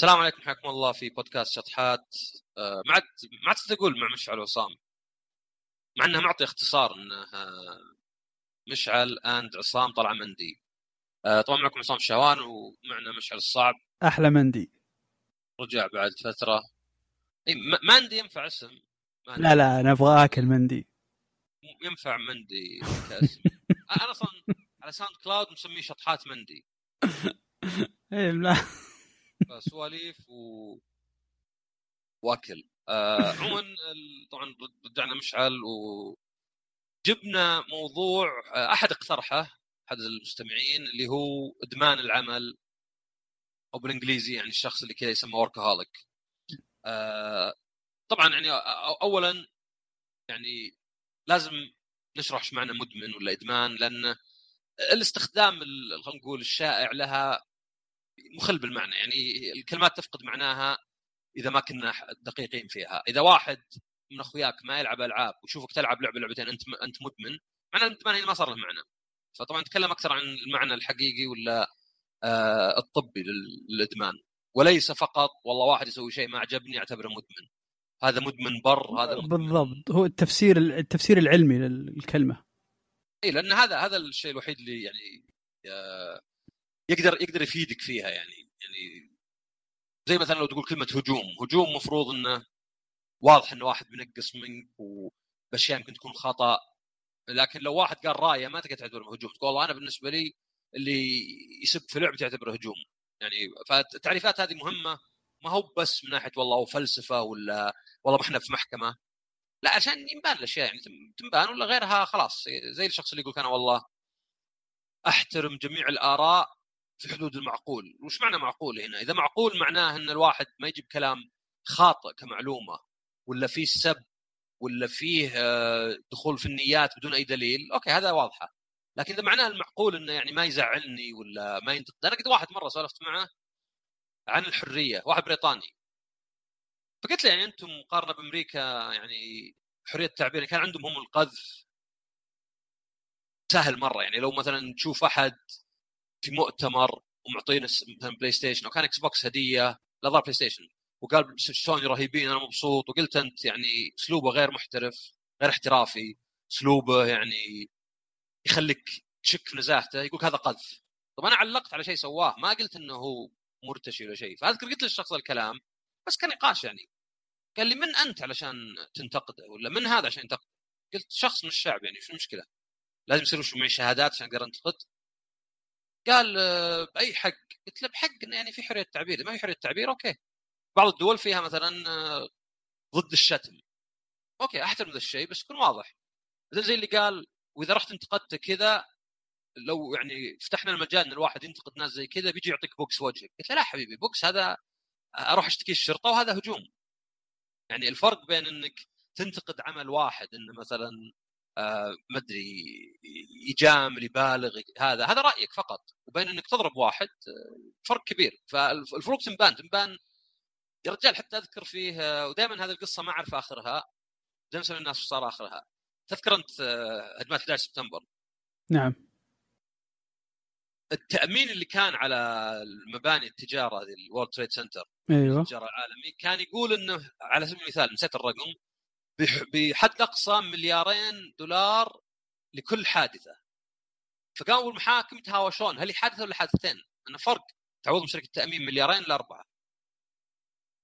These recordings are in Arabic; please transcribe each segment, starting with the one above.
السلام عليكم حياكم الله في بودكاست شطحات. آه، ما عاد ما عاد أقول مع مشعل وعصام مع انها معطي اختصار إنه مشعل and عصام طلع مندي. آه، طبعا معكم عصام شهوان ومعنا مشعل الصعب. أحلى مندي. رجع بعد فترة. إي مندي ينفع اسم. مندي. لا لا أنا أبغى آكل مندي. ينفع مندي كاسم أنا أصلا على ساوند كلاود مسميه شطحات مندي. اي لا. سواليف و واكل. آه عموما طبعا رجعنا مشعل وجبنا موضوع آه أحد اقترحه أحد المستمعين اللي هو إدمان العمل أو بالإنجليزي يعني الشخص اللي كذا يسمى وركهوليك آه طبعا يعني أ- اولا يعني لازم نشرح إيش معنى مدمن ولا إدمان لأن الاستخدام ال- خلينا نقول الشائع لها مخل بالمعنى يعني الكلمات تفقد معناها إذا ما كنا دقيقين فيها. إذا واحد من أخوياك ما يلعب ألعاب ويشوفك تلعب لعبة لعبتين أنت أنت مدمن معناه الادمان هنا ما صار له معنى. فطبعا نتكلم أكثر عن المعنى الحقيقي ولا آه الطبي لل- للإدمان. وليس فقط والله واحد يسوي شيء ما عجبني اعتبره مدمن. هذا مدمن بر هذا مدمن بالضبط. هو التفسير التفسير العلمي للكلمة. اي لأن هذا هذا الشيء الوحيد اللي يعني آه، يقدر يقدر يفيدك فيها يعني يعني زي مثلا لو تقول كلمة هجوم هجوم مفروض إنه واضح إنه واحد منقص منك وباشياء يمكن تكون خطأ لكن لو واحد قال رأيه ما تقدر تعتبره هجوم تقول والله أنا بالنسبة لي اللي يسب في لعبتي يعتبره هجوم. يعني فالتعريفات هذه مهمة ما هو بس من ناحية والله فلسفة ولا والله ما إحنا في محكمة. لا عشان ينبان الأشياء يعني تنبان ولا غيرها خلاص زي الشخص اللي يقول أنا والله أحترم جميع الآراء في حدود المعقول. وش معنى معقول هنا؟ إذا معقول معناه إن الواحد ما يجيب كلام خاطئ كمعلومة ولا فيه سب ولا فيه آه، دخول في النيات بدون أي دليل أوكي هذا واضحة. لكن إذا معناه المعقول إنه يعني ما يزعلني ولا ما ينتقد أنا قد واحد مرة سولفت معه عن الحرية واحد بريطاني. فقلت له يعني أنتم مقارنة بأمريكا يعني حرية التعبير كان عندهم هم القذف. سهل مرة يعني لو مثلا تشوف أحد في مؤتمر ومعطينا مثلا بلاي ستيشن أو كان إكس بوكس هدية لا بلاي ستيشن وقال سوني رهيبين أنا مبسوط. وقلت أنت يعني أسلوبه غير محترف غير احترافي. أسلوبه يعني يخليك تشك في نزاهته. يقول هذا قذف. طب أنا علقت على شيء سواه. ما قلت إنه هو مرتشي ولا شيء. فأذكر قلت للشخص الكلام. بس كان نقاش يعني. قال لي من أنت علشان تنتقده؟ ولا من هذا عشان ينتقده؟ قلت شخص من الشعب يعني شو المشكلة؟ لازم يصير معي شهادات عشان أقدر انتقد قال آه، بأي حق؟ قلت له بحق انه يعني في حرية تعبير. ما في حرية تعبير؟ أوكي. بعض الدول فيها مثلا آه، ضد الشتم. أوكي أحترم ذا الشيء بس يكون واضح. زي زي اللي قال وإذا رحت انتقدته كذا لو يعني فتحنا المجال إن الواحد ينتقد ناس زي كذا بيجي يعطيك بوكس وجهك. قلت له لا حبيبي بوكس هذا أروح أشتكي الشرطة وهذا هجوم. يعني الفرق بين إنك تنتقد عمل واحد انه مثلا آه ما أدري يجامل يبالغ هذا هذا رأيك فقط وبين إنك تضرب واحد آه، فرق كبير. فالفروق تنبان تنبان يا رجال حتى أذكر فيه آه، ودائما هذه القصة ما أعرف آخرها. زي مثلا الناس وش صار آخرها. تذكر أنت هجمات 11 سبتمبر؟ نعم. التأمين اللي كان على المباني التجارة هذه الورد تريد سنتر أيوه. التجارة العالمي كان يقول إنه على سبيل المثال نسيت الرقم بحد أقصى مليارين دولار لكل حادثة. فقاموا المحاكم يتهاوشون هل هي حادثة ولا حادثتين؟ انه فرق. تعوض من شركه التأمين مليارين لاربعه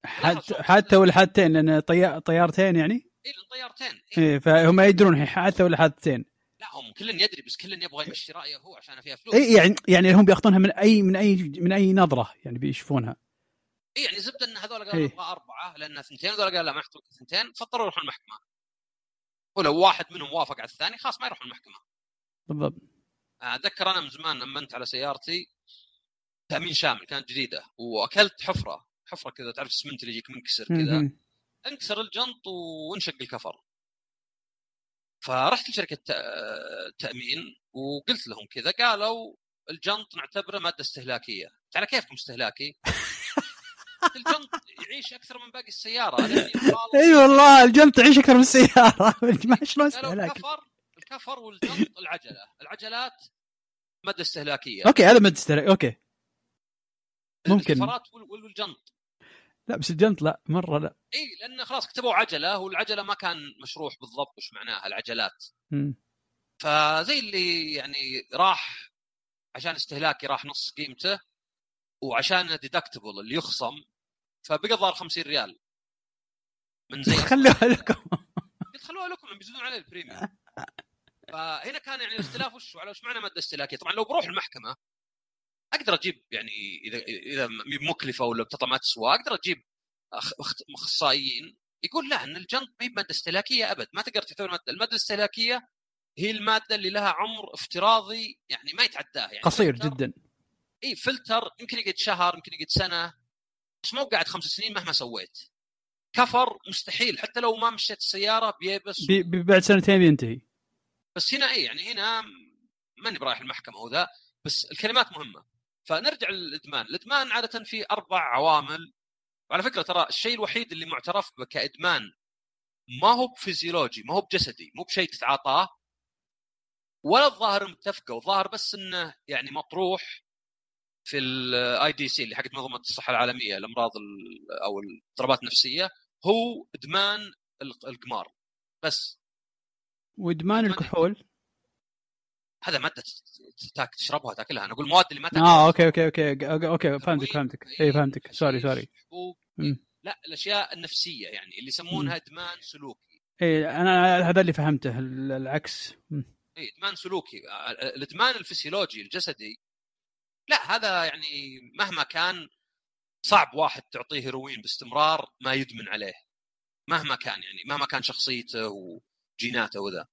حتى حتى ولا حادثتين؟ لأن طيار طيارتين يعني؟ اي طيارتين إيه. إيه فهم يدرون هي حادثة ولا حادثتين. لا هم كل يدري بس كل يبغى يمشي رأيه هو عشان فيها فلوس. اي يعني يعني هم بيأخذونها من أي من أي من أي نظرة يعني بيشوفونها. اي يعني زبدة إن هذول إيه. قالوا نبغى أربعة لانها ثنتين هذول قالوا لا ما يحتوك ثنتين فاضطروا يروحون المحكمة. ولو واحد منهم وافق على الثاني خلاص ما يروحون المحكمة. بالضبط. أتذكر أنا من زمان امنت على سيارتي تأمين شامل كانت جديدة وأكلت حفرة حفرة كذا تعرف السمنت اللي يجيك منكسر كذا. انكسر الجنط وانشق الكفر. فرحت لشركة تا- تأمين وقلت لهم كذا قالوا الجنط نعتبره مادة استهلاكية. على كيفكم استهلاكي؟ الجنط يعيش أكثر من باقي السيارة أي والله الجنط تعيش أكثر من السيارة. ما شلون استهلاك الكفر الكفر والجنط العجلة. العجلات مادة استهلاكية. أوكي هذا ما تستهلك أوكي. ممكن. الكفرات وال- وال- والجنط. لا بس الجنط لا مرة لا. إي لأن خلاص كتبوا عجلة والعجلة ما كان مشروح بالضبط وش معناها العجلات. مم. فزي اللي يعني راح عشان استهلاكي راح نص قيمته وعشان deductible اللي يخصم فبقى الظاهر 50 ريال. من زي خلوها لكم. قلت خلوها لكم بيزيدون عليه ال premium. فهنا كان يعني الاختلاف وش على وش معنى مادة استهلاكية؟ طبعا لو بروح المحكمة أقدر أجيب يعني إذا إذا مكلفة ولا بتطلع ما تسوى أقدر أجيب أخصائيين يقول لا إن الجنط ما هي مادة استهلاكية أبد ما تقدر تعتبر ماده المادة الاستهلاكية هي المادة اللي لها عمر افتراضي يعني ما يتعداه يعني. قصير جدا. إي فلتر يمكن يقعد شهر يمكن يقعد سنة. بس مو قاعد خمس سنين مهما سويت. كفر مستحيل حتى لو ما مشيت السيارة بيبس بي بعد سنتين بينتهي. بس هنا اي يعني هنا ماني برايح المحكمة وذا بس الكلمات مهمة. فنرجع للإدمان، الإدمان عادة في أربع عوامل. وعلى فكرة ترى الشيء الوحيد اللي معترف به كإدمان ما هو بفيزيولوجي ما هو بجسدي مو بشيء تتعاطاه. ولا الظاهر متفقة والظاهر بس إنه يعني مطروح في ال ICD اللي حقت منظمة الصحة العالمية الأمراض أو الاضطرابات النفسية هو إدمان القمار. بس. وإدمان الكحول؟ هذا مادة تاك تشربها تاكلها أنا أقول المواد اللي ما تأكلها. آه أوكي أوكي أوكي. أوكي. فهمتك فهمتك. اي فهمتك. sorry sorry. لا الأشياء النفسية يعني اللي يسمونها إدمان سلوكي. اي أنا هذا اللي فهمته العكس. اي إدمان سلوكي. الإدمان الفسيولوجي الجسدي لا هذا يعني مهما كان صعب واحد تعطيه هيروين باستمرار ما يدمن عليه مهما كان يعني مهما كان شخصيته وجيناته وذا.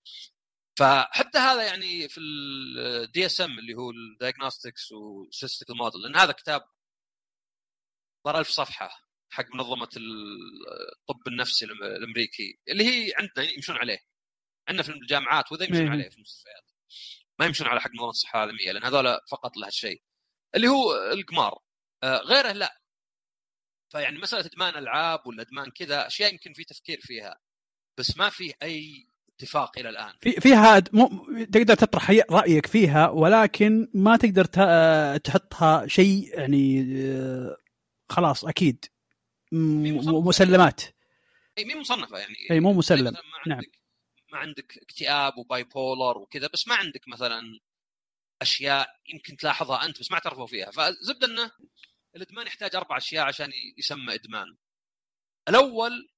فحتى هذا يعني في ال DSM اللي هو ال Diagnostic and Statistical Manual لأن هذا كتاب صار ألف صفحة حق منظمة الطب النفسي الأمريكي اللي هي عندنا يمشون عليه. عندنا في الجامعات وذا يمشون عليه في المستشفيات. ما يمشون على حق منظمة الصحة العالمية لأن هذول فقط له الشيء اللي هو القمار. آه، غيره لا. فيعني مسألة أدمان ألعاب ولا أدمان كذا أشياء يمكن في تفكير فيها بس ما في أي اتفاق إلى الآن. في فيها مو تقدر تطرح رأيك فيها ولكن ما تقدر تحطها شيء يعني آه، خلاص أكيد. مسلمات. إي مين مصنفة يعني. إي مو مسلم. ما نعم. ما عندك اكتئاب وباي بولر وكذا بس ما عندك مثلا أشياء يمكن تلاحظها أنت بس ما اعترفوا فيها. فزبده إنه الإدمان يحتاج أربع أشياء عشان يسمى إدمان. الأول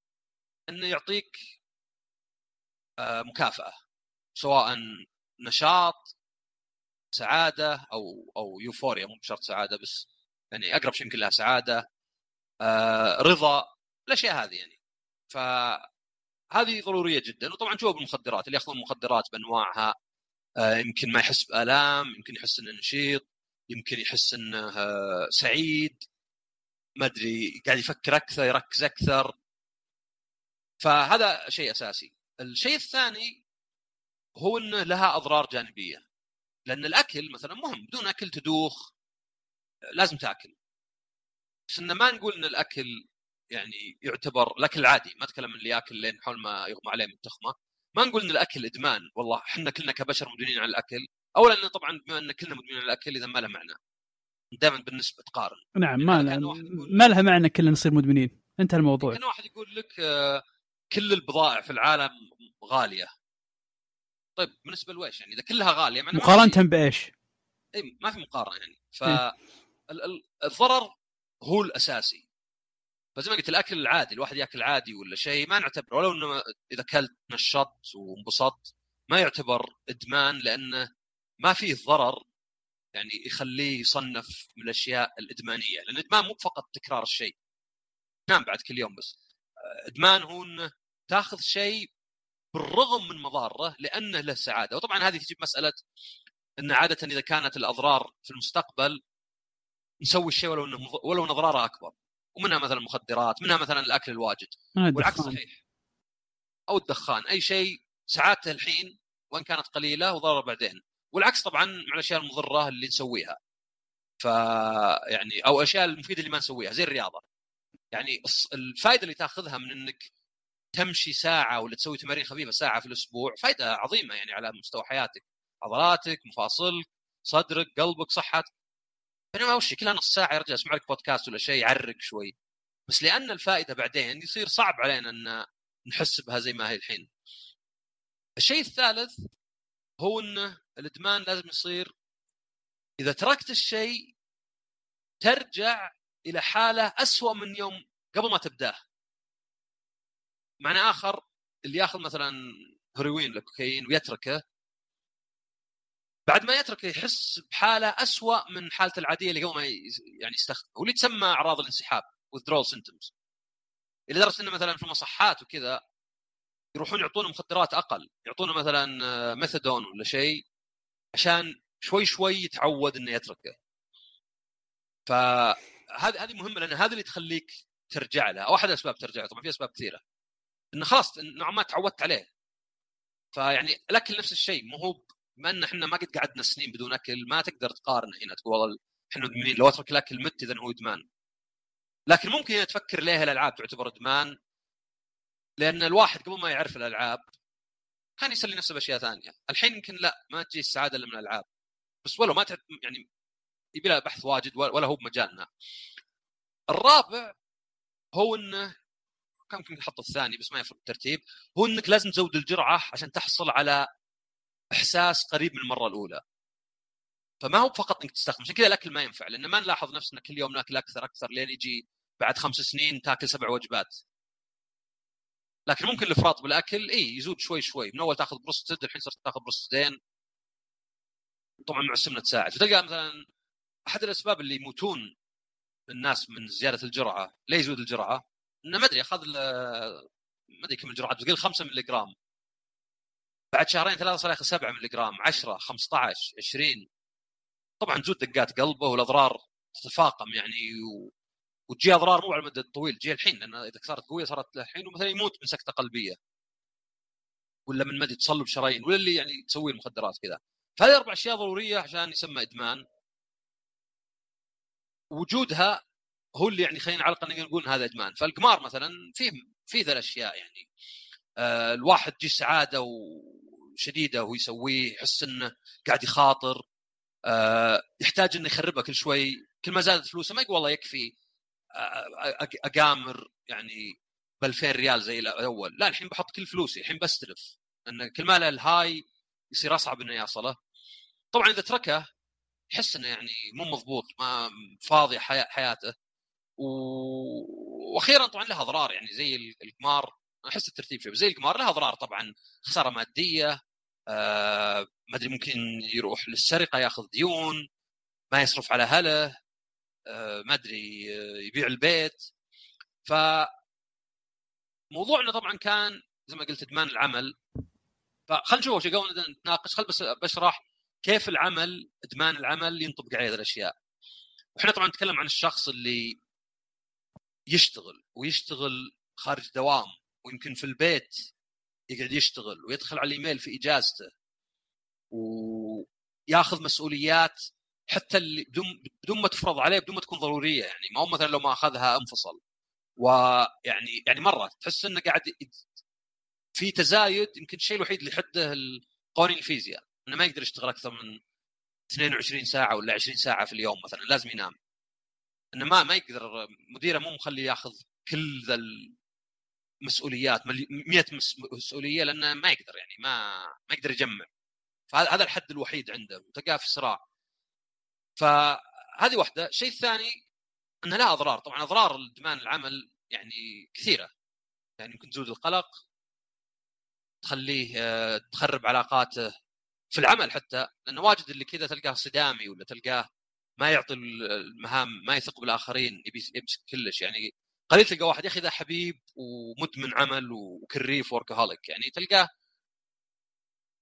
إنه يعطيك آه، مكافأة سواء نشاط سعادة أو أو يوفوريا مو بشرط سعادة بس يعني أقرب شيء يمكن لها سعادة آه، رضا الأشياء هذه يعني. فهذه ضرورية جدا. وطبعا تشوف بالمخدرات اللي يأخذون مخدرات بأنواعها يمكن ما يحس بآلام يمكن يحس إنه نشيط يمكن يحس إنه سعيد. ما أدري قاعد يفكر أكثر يركز أكثر. فهذا شيء أساسي. الشيء الثاني هو إنه لها أضرار جانبية. لأن الأكل مثلا مهم بدون أكل تدوخ لازم تأكل. بس ما نقول إن الأكل يعني يعتبر الأكل العادي ما أتكلم اللي يأكل لين حول ما يغمى عليه من التخمة. ما نقول إن الأكل إدمان والله. إحنا كلنا كبشر مدمنين على الأكل. اولا طبعا بما إن كلنا مدمنين على الأكل إذا ما له معنى. دائما بالنسبة تقارن. نعم ما ما لها معنى كلنا نصير مدمنين. انتهى الموضوع. كان واحد يقول لك آه، كل البضائع في العالم غالية. طيب بالنسبة لويش يعني؟ إذا كلها غالية معنى مقارنة بإيش؟ اي ما في مقارنة يعني. فالضرر هو الأساسي. فزي ما قلت الأكل العادي الواحد يأكل عادي ولا شيء ما نعتبره ولو إنه إذا أكلت نشطت وانبسطت ما يعتبر إدمان لأنه ما فيه ضرر يعني يخليه يصنف من الأشياء الإدمانية لأن الإدمان مو فقط تكرار الشيء. تنام بعد كل يوم بس. إدمان هو إنه تأخذ شيء بالرغم من مضارة لأنه له سعادة. وطبعا هذه تجيب مسألة إن عادة إذا كانت الأضرار في المستقبل نسوي الشيء ولو إنه ولو اضراره أكبر. ومنها مثلا المخدرات منها مثلا الأكل الواجد. والعكس صحيح. أو الدخان أي شيء سعادته الحين وإن كانت قليلة وضرر بعدين. والعكس طبعا مع الأشياء المضرة اللي نسويها. ف يعني أو الاشياء المفيدة اللي ما نسويها زي الرياضة. يعني الفائده اللي تاخذها من إنك تمشي ساعة ولا تسوي تمارين خفيفة ساعة في الأسبوع فائده عظيمة يعني على مستوى حياتك. عضلاتك مفاصلك صدرك قلبك صحتك. بينما وش كلها نص ساعه يا رجال اسمع لك بودكاست ولا شيء يعرق شوي. بس لأن الفائدة بعدين يصير صعب علينا إن نحس بها زي ما هي الحين. الشيء الثالث هو انه الإدمان لازم يصير إذا تركت الشيء ترجع إلى حالة أسوأ من يوم قبل ما تبدأه. معنى آخر اللي يأخذ مثلا هيروين ولا كوكايين ويتركه بعد ما يتركه يحس بحالة أسوأ من حالته العادية اللي قبل ما يعني يستخدمه واللي تسمى أعراض الانسحاب withdrawal symptoms. إلى درجة إنه مثلا في المصحات وكذا يروحون يعطونه مخدرات أقل يعطونه مثلا ميثادون ولا شيء عشان شوي شوي يتعود إنه يتركه. فهذه هذه مهمة لأن هذا اللي تخليك ترجع له أو أحد الأسباب ترجع طبعا في أسباب كثيرة. إنه خلاص نوعا ما تعودت عليه. فيعني الأكل نفس الشيء مو هو بما إن إحنا ما قد قعدنا سنين بدون أكل ما تقدر تقارن هنا تقول والله إحنا مدمنين لو أترك الأكل مت إذا هو إدمان. لكن ممكن تفكر ليه الألعاب تعتبر إدمان؟ لأن الواحد قبل ما يعرف الألعاب كان يسلي نفسه بأشياء ثانية. الحين يمكن لا ما تجي السعادة إلا من الألعاب. بس ولو ما يعني يبي لها بحث واجد ولا هو بمجالنا. الرابع هو إنه كان ممكن نحط الثاني بس ما يفرق الترتيب هو إنك لازم تزود الجرعة عشان تحصل على إحساس قريب من المرة الأولى. فما هو فقط إنك تستخدم عشان كذا الأكل ما ينفع لأن ما نلاحظ نفسنا كل يوم نأكل أكثر أكثر لين يجي بعد خمس سنين تأكل سبع وجبات. لكن ممكن الإفراط بالأكل إي يزود شوي شوي. من أول تأخذ بروستد الحين صرت تأخذ بروستدين طبعا مع السمنة تساعد. فتلقى مثلا أحد الأسباب اللي يموتون الناس من زيادة الجرعة ليه يزود الجرعة؟ إنه ما أدري أخذ ما أدري كم الجرعات تقول 5 ملي جرام. بعد شهرين ثلاثة صار ياخذ 7 ملي جرام 10 15 20 طبعا تزود دقات قلبه والأضرار تتفاقم يعني و... وتجي أضرار مو على المدى الطويل تجي الحين لأن إذا صارت قوية صارت الحين ومثلا يموت من سكتة قلبية. ولا من مدى تصلب شرايين ولا اللي يعني تسوي المخدرات كذا. فهذه أربع أشياء ضرورية عشان يسمى إدمان. وجودها هو اللي يعني خلينا على الاقل نقول هذا إدمان. فالقمار مثلا فيه فيه ذا الاشياء يعني. آه الواحد تجي سعادة وشديده وهو يسويه يحس إنه قاعد يخاطر آه يحتاج إنه يخربها كل شوي. كل ما زادت فلوسه ما يقول والله يكفي أقامر يعني ب 2000 ريال زي الأول. لا الحين بحط كل فلوسي الحين بستلف. إن كل ما له الهاي يصير أصعب إنه يصله. طبعا إذا تركه يحس إنه يعني مو مضبوط ما فاضي حياته. و... وأخيرا طبعا لها أضرار يعني زي القمار. أحس الترتيب شوي. زي القمار لها أضرار طبعا. خسارة مادية آه ما أدري ممكن يروح للسرقة يأخذ ديون ما يصرف على اهله آه ما أدري آه يبيع البيت. ف موضوعنا طبعا كان زي ما قلت إدمان العمل. فخلينا نشوف إيش قبل نتناقش خل بس بشرح كيف العمل إدمان العمل ينطبق عليه هذه الأشياء. وإحنا طبعا نتكلم عن الشخص اللي يشتغل ويشتغل خارج دوام. ويمكن في البيت يقعد يشتغل ويدخل على الإيميل في إجازته وياخذ مسؤوليات حتى اللي بدون بدون ما تفرض عليه بدون ما تكون ضرورية يعني. ما هو مثلا لو ما أخذها انفصل ويعني يعني مرة تحس إنه قاعد في تزايد يمكن الشيء الوحيد اللي يحده قوانين الفيزياء إنه ما يقدر يشتغل أكثر من 22 ساعة ولا 20 ساعة في اليوم مثلا لازم ينام. إنه ما ما يقدر مديره مو مخليه ياخذ كل ذا المسؤوليات 100 مسؤولية لأنه ما يقدر يعني ما ما يقدر يجمع. فهذا الحد الوحيد عنده وتلقاه في صراع. فهذه واحدة. الشيء الثاني انها لها أضرار. طبعا أضرار ادمان العمل يعني كثيرة. يعني ممكن تزود القلق تخليه تخرب علاقاته في العمل حتى. لأنه واجد اللي كذا تلقاه صدامي ولا تلقاه ما يعطي المهام ما يثق بالآخرين يبي يمسك كلش. يعني قليل تلقى واحد يا أخي ذا حبيب ومدمن عمل وكريف وركهوليك يعني تلقاه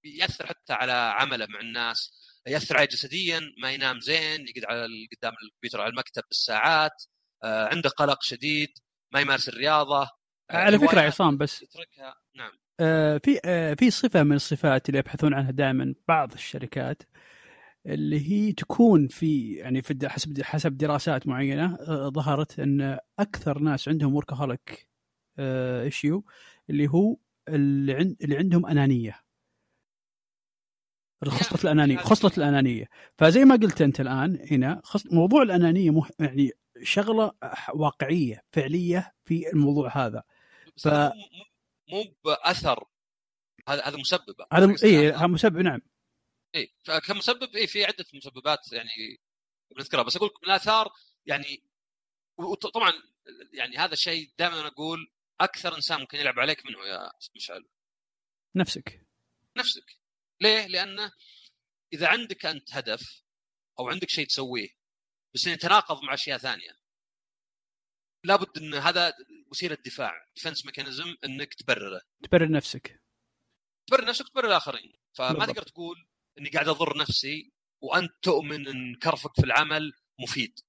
يأثر حتى على عمله مع الناس يأثر عليه جسديا ما ينام زين يقعد على قدام الكمبيوتر على المكتب بالساعات آه، عنده قلق شديد ما يمارس الرياضة آه، على فكرة عصام بس يتركها. نعم. آه في في صفة من الصفات اللي يبحثون عنها دائما بعض الشركات اللي هي تكون في يعني في حسب حسب دراسات معينة آه ظهرت أن أكثر ناس عندهم وركهوليك آه ايشيو اللي هو اللي, عند اللي عندهم أنانية. خصلة الأنانية خصلة الأنانية. فزي ما قلت أنت الآن هنا موضوع الأنانية مح... يعني شغلة واقعية فعلية في الموضوع هذا. ف... مو بأثر هذا هذا مسبب. هذا اي هذا مسبب نعم. اي فكمسبب اي في عدة مسببات يعني بنذكرها. بس أقول لك من الآثار يعني وطبعا يعني هذا الشيء دائما أقول أكثر إنسان ممكن يلعب عليك منه يا مشعل. نفسك. نفسك. ليه؟ لأنه إذا عندك أنت هدف أو عندك شيء تسويه بس يتناقض مع أشياء ثانية لابد إن هذا وسيلة دفاع defense mechanism إنك تبرره. تبرر نفسك. تبرر نفسك تبرر الآخرين. فما تقدر تقول إني قاعد أضر نفسي وأنت تؤمن إن كرفك في العمل مفيد.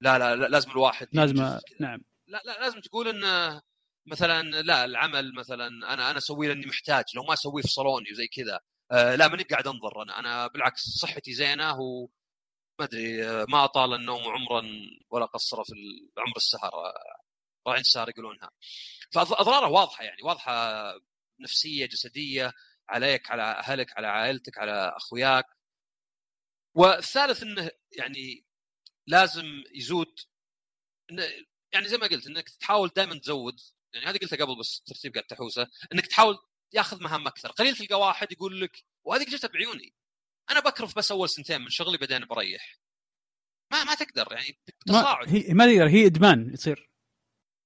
لا لا, لا لازم الواحد لازم نعم. لا لا لازم تقول إن مثلا لا العمل مثلا أنا أنا اسويه لأني محتاج لو ما أسويه في صالوني وزي كذا. آه لا ماني قاعد أنظر أنا. أنا بالعكس صحتي زينة و ما أدري آه، ما أطال النوم عمرا ولا قصر في عمر السهر. راعين السهر يقولونها. فاضراره واضحة يعني واضحة نفسية جسدية. عليك على أهلك على عائلتك على أخوياك. والثالث إنه يعني لازم يزود يعني زي ما قلت إنك تحاول دائما تزود. يعني هذه قلتها قبل بس ترتيب قاعد تحوسه. إنك تحاول ياخذ مهام أكثر. قليل تلقى واحد يقول لك وهذه شفتها بعيوني. أنا بكرف بس أول سنتين من شغلي بعدين بريح. ما ما تقدر يعني تصاعد ما هي ما تقدر هي إدمان يصير.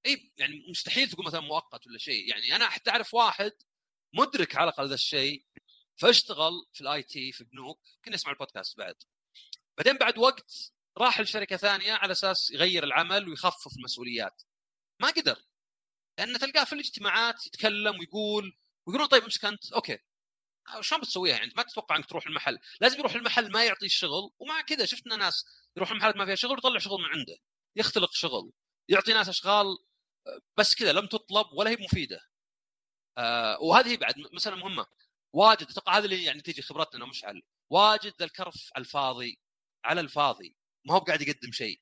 اي يعني مستحيل تقول مثلا مؤقت ولا شيء. يعني أنا حتى أعرف واحد مدرك على الأقل ذا الشيء فاشتغل في ال IT في بنوك كنا نسمع البودكاست بعد. بعدين بعد وقت راح لشركة ثانية على أساس يغير العمل ويخفف المسؤوليات. ما قدر لأن تلقاه في الاجتماعات يتكلم ويقول ويقولون طيب امسك أنت. أوكي. شلون بتسويها يعني ما تتوقع إنك تروح المحل. لازم يروح المحل ما يعطي الشغل ومع كذا شفنا ناس يروح المحلات ما فيها شغل ويطلع شغل من عنده. يختلق شغل يعطي ناس أشغال بس كذا لم تطلب ولا هي مفيدة. آه وهذه بعد مسألة مهمة. واجد أتوقع هذا اللي يعني تيجي خبرتنا مشعل واجد ذا الكرف على الفاضي على الفاضي. ما هو قاعد يقدم شيء.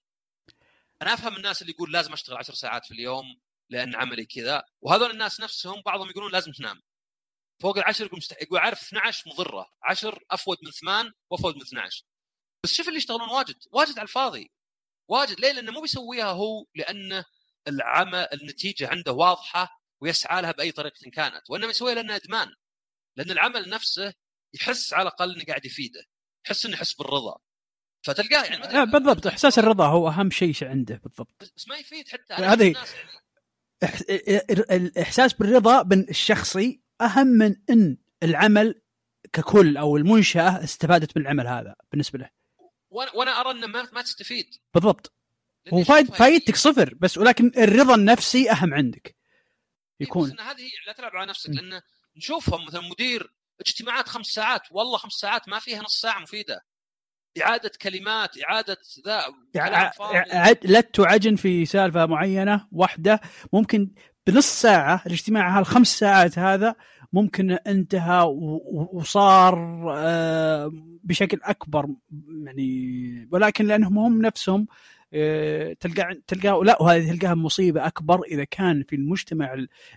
أنا أفهم الناس اللي يقول لازم أشتغل عشر ساعات في اليوم لأن عملي كذا وهذول الناس نفسهم بعضهم يقولون لازم تنام. فوق العشر يقول مستحيل يقول عارف 12 مضرة. 10 أفود من 8 وأفود من 12 بس شوف اللي يشتغلون واجد. واجد على الفاضي. واجد. ليه؟ لأنه مو بيسويها هو لأنه العمل النتيجة عنده واضحة ويسعى لها بأي طريقة كانت وإنما يسويها لأنه إدمان لأن العمل نفسه يحس على الأقل إنه قاعد يفيده يحس إنه يحس بالرضا. فتلقاه يعني لا بالضبط إحساس الرضا هو أهم شيء عنده بالضبط. بس ما يفيد حتى هذه الاحساس بالرضا الشخصي أهم من إن العمل ككل أو المنشأة استفادت من العمل هذا بالنسبة له. وأنا أرى إنه ما, ما تستفيد. بالضبط. هو فايد فايدتك صفر بس ولكن الرضا النفسي أهم عندك. يكون. بس هذه لا تلعب على نفسك لأن نشوفهم مثلا مدير اجتماعات خمس ساعات والله خمس ساعات ما فيها نص ساعة مفيدة. إعادة كلمات إعادة ذا لت وعجن في سالفة معينة واحدة ممكن بنص ساعة الاجتماع هالخمس ساعات هذا ممكن انتهى وصار آه، بشكل أكبر يعني ولكن لأنهم هم نفسهم تلقى تلقاه لا وهذه تلقاها مصيبة أكبر إذا كان في المجتمع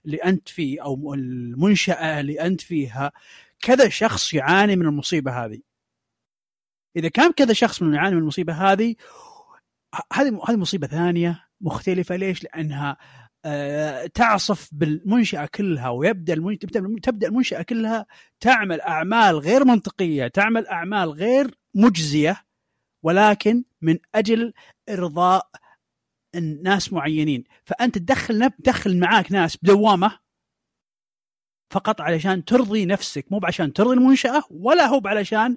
اللي أنت فيه أو المنشأة اللي أنت فيها كذا شخص يعاني من المصيبة هذه. إذا كان كذا شخص من يعاني من المصيبة هذه هذه هذه مصيبة ثانية مختلفة. ليش؟ لأنها آه، تعصف بالمنشأة كلها ويبدأ تبدأ المنشأة كلها تعمل أعمال غير منطقية، تعمل أعمال غير مجزية. ولكن من أجل إرضاء الناس معينين، فأنت تدخل تدخل معاك ناس بدوامة فقط علشان ترضي نفسك مو عشان ترضي المنشأة ولا هو علشان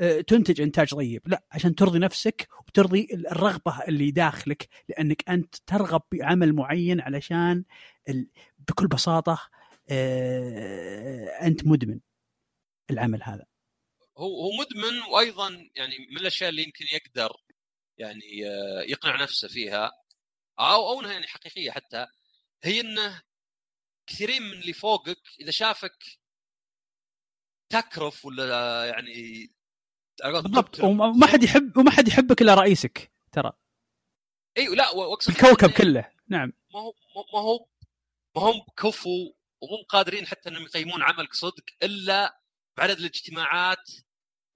آه، تنتج إنتاج طيب. لا عشان ترضي نفسك وترضي الرغبة اللي داخلك لأنك أنت ترغب بعمل معين علشان بكل بساطة آه، أنت مدمن العمل هذا. هو هو مدمن وأيضا يعني من الأشياء اللي يمكن يقدر يعني آه، يقنع نفسه فيها أو أو إنها يعني حقيقية حتى هي إنه كثيرين من اللي فوقك إذا شافك تكرف ولا يعني بالضبط. وما حد يحب وما حد يحبك إلا رئيسك ترى. اي لا وأقصد الكوكب كله. نعم. ما هو ما هو ما هم كفو ومو قادرين حتى إنهم يقيمون عملك صدق إلا بعدد الاجتماعات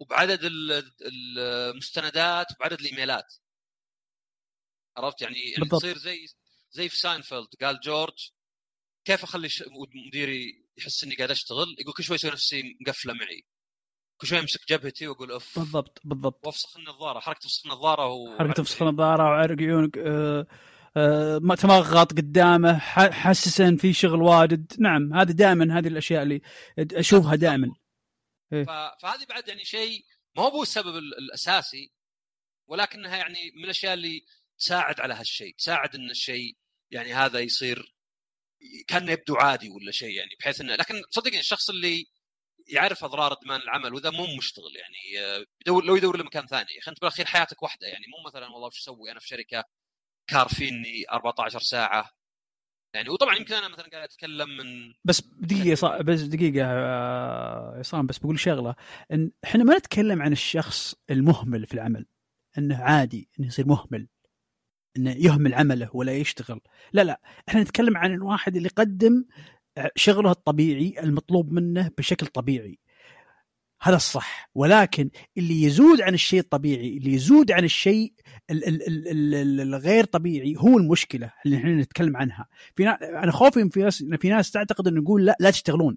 وبعدد المستندات وبعدد الإيميلات. عرفت؟ يعني, يعني بالضبط. تصير زي زي في ساينفيلد قال جورج كيف أخلي مديري يحس إني قاعد أشتغل؟ يقول كل شوي يسوي نفسي مقفلة معي. كل شوي أمسك جبهتي وأقول أوف. بالضبط بالضبط. وأفسخ النظارة حركة تفسخ النظارة و حركة تفسخ النظارة وعرق عيونك آه، آه، ما تمغط قدامه ح- حسسه إن في شغل واجد. نعم هذه دائما هذه الأشياء اللي أشوفها دائما. ف... فهذه بعد يعني شيء ما هو السبب ال- الأساسي ولكنها يعني من الأشياء اللي تساعد على هالشيء تساعد إن الشيء يعني هذا يصير كان يبدو عادي ولا شيء يعني بحيث انه لكن صدقني الشخص اللي يعرف أضرار إدمان العمل وذا مو مشتغل يعني آه، يدور لو يدور له مكان ثاني يا أخي أنت بالأخير حياتك واحدة يعني مو مثلا والله وش أسوي؟ أنا في شركة كارفيني 14 ساعة يعني وطبعا يمكن أنا مثلا قاعد أتكلم من بس دقيقة صا- بس دقيقة آه، عصام بس بقول شغلة. إن إحنا ما نتكلم عن الشخص المهمل في العمل إنه عادي إنه يصير مهمل إنه يهمل عمله ولا يشتغل. لا لا إحنا نتكلم عن الواحد اللي يقدم شغله الطبيعي المطلوب منه بشكل طبيعي. هذا الصح. ولكن اللي يزود عن الشيء الطبيعي اللي يزود عن الشيء ال- ال- ال- ال- ال- الغير طبيعي هو المشكلة اللي إحنا نتكلم عنها. في نا... أنا خوفي في ناس في ناس تعتقد إنه يقول لا لا تشتغلون.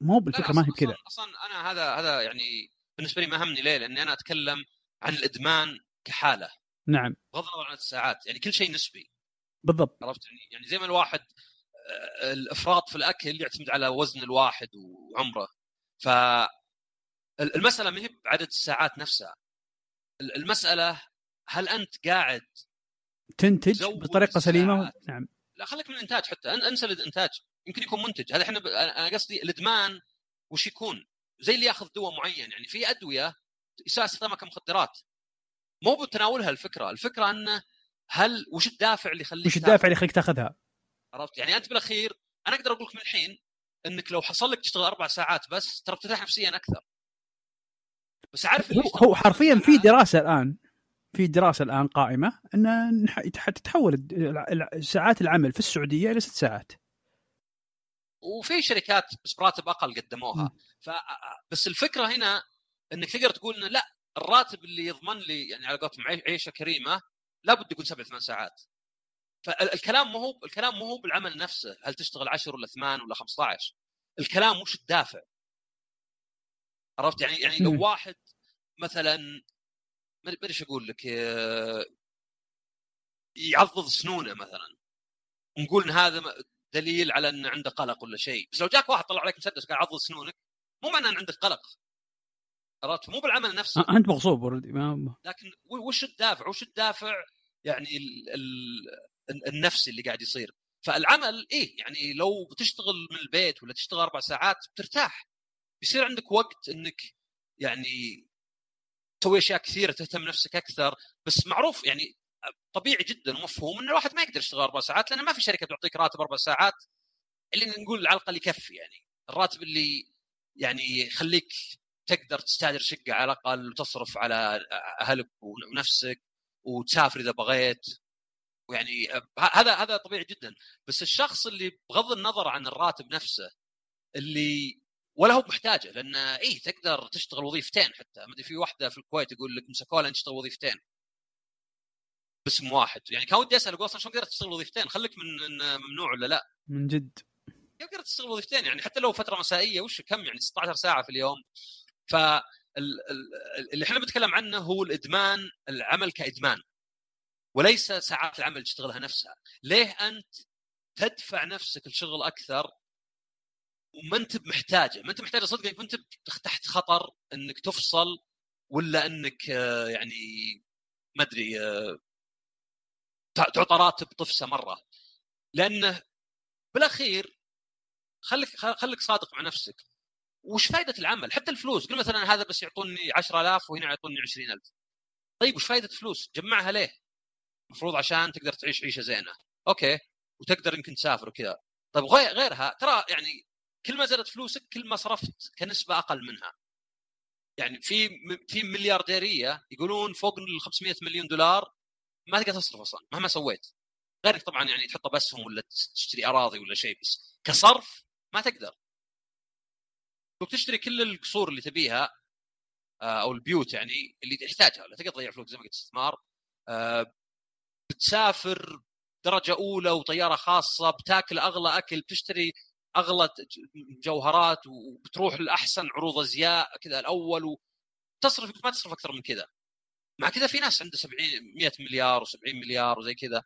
مو بالفكرة ما هي أصلاً- بكذا. أصلا أصلا أنا هذا هذا يعني بالنسبة لي ما همني ليه؟ لأني أنا أتكلم عن الإدمان كحالة. نعم. بغض النظر عن الساعات يعني كل شيء نسبي. بالضبط. عرفت؟ يعني يعني زي ما الواحد آه، الإفراط في الأكل يعتمد على وزن الواحد وعمره. ف المسألة ما هي بعدد الساعات نفسها. ال- المسألة هل أنت قاعد تنتج بطريقة سليمة. نعم. لا خليك من الإنتاج حتى. أنسى الإنتاج. يمكن يكون منتج. هذا إحنا ب... أنا قصدي الإدمان وش يكون؟ زي اللي ياخذ دواء معين. يعني في أدوية يساء استخدامها كمخدرات. مو بتناولها الفكرة. الفكرة انه هل وش الدافع اللي يخليك وش؟ الدافع اللي يخليك تاخذها؟ عرفت؟ يعني أنت بالأخير أنا أقدر أقول لك من الحين إنك لو حصل لك تشتغل أربع ساعات بس ترى بترتاح نفسيا أكثر. بس عارف هو, هو حرفيا في ساعات؟ دراسة الآن في دراسة الآن قائمة إن تتحول ساعات العمل في السعودية إلى ست ساعات. وفي شركات بس براتب أقل قدموها. ف بس الفكرة هنا إنك تقدر تقول إنه لا الراتب اللي يضمن لي يعني على قولتهم عي- عيشة كريمة لابد يكون سبع ثمان ساعات. فالكلام مو هو الكلام مو هو بالعمل نفسه هل تشتغل 10 ولا 8 ولا 15 الكلام وش الدافع عرفت؟ يعني يعني. لو واحد مثلا ما ادري إيش أقول لك يعضض سنونه مثلا ونقول إن هذا دليل على إن عنده قلق ولا شيء. بس لو جاك واحد طلع عليك مسدس قاعد يعضض سنونك مو معناه إن عندك قلق. عرفت؟ مو بالعمل نفسه. أنت مغصوب ما- لكن وش الدافع؟ وش الدافع يعني ال ال النفسي اللي قاعد يصير؟ فالعمل إيه يعني لو بتشتغل من البيت ولا تشتغل أربع ساعات بترتاح. بيصير عندك وقت إنك يعني تسوي أشياء كثيرة تهتم نفسك أكثر. بس معروف يعني طبيعي جدا ومفهوم إن الواحد ما يقدر يشتغل أربع ساعات لأن ما في شركة تعطيك راتب أربع ساعات اللي نقول على الأقل يكفي يعني. الراتب اللي يعني يخليك تقدر تستاجر شقة على الأقل وتصرف على أهلك ونفسك وتسافر إذا بغيت. ويعني هذا هذا طبيعي جدا. بس الشخص اللي بغض النظر عن الراتب نفسه اللي ولا هو محتاجه لأن إيه تقدر تشتغل وظيفتين حتى. ما أدري في واحدة في الكويت يقول لك مسكوها لين تشتغل وظيفتين. باسم واحد. يعني كان ودي أسأل أقول أصلا شلون قدرت تشتغل وظيفتين؟ خليك من ممنوع ولا لا؟ من جد. كيف قدرت تشتغل وظيفتين؟ يعني حتى لو فترة مسائية وش كم؟ يعني 16 ساعة في اليوم. ف ال- ال- اللي إحنا بنتكلم عنه هو الإدمان العمل كإدمان. وليس ساعات العمل تشتغلها نفسها. ليه أنت تدفع نفسك لشغل أكثر وما انت محتاجه ما انت محتاجه صدق ما انت تحت خطر إنك تفصل ولا إنك آه، يعني ما أدري آه، تع- تعطى راتب طفسه مرة. لأنه بالأخير خليك خليك صادق مع نفسك. وش فائده العمل؟ حتى الفلوس قل مثلا هذا بس يعطوني 10000 وهنا يعطوني 20000 طيب وش فائده فلوس جمعها ليه؟ المفروض عشان تقدر تعيش عيشة زينة. أوكي وتقدر يمكن تسافر وكذا. طيب غير غيرها ترى يعني كل ما زادت فلوسك كل ما صرفت كنسبة أقل منها. يعني في في مليارديرية يقولون فوق ال 500 مليون دولار ما تقدر تصرف أصلا مهما سويت. غيرك طبعا يعني تحطها بأسهم ولا تشتري أراضي ولا شيء بس كصرف ما تقدر. لو تشتري كل القصور اللي تبيها آه، أو البيوت يعني اللي تحتاجها ولا تقدر تضيع فلوس زي ما قلت استثمار. آه، بتسافر درجة أولى وطيارة خاصة بتاكل أغلى أكل بتشتري اغلى جوهرات وبتروح لأحسن عروض أزياء كذا الأول وتصرف ما تصرف أكثر من كذا. مع كذا في ناس عنده 70 100 مليار و70 مليار وزي كذا.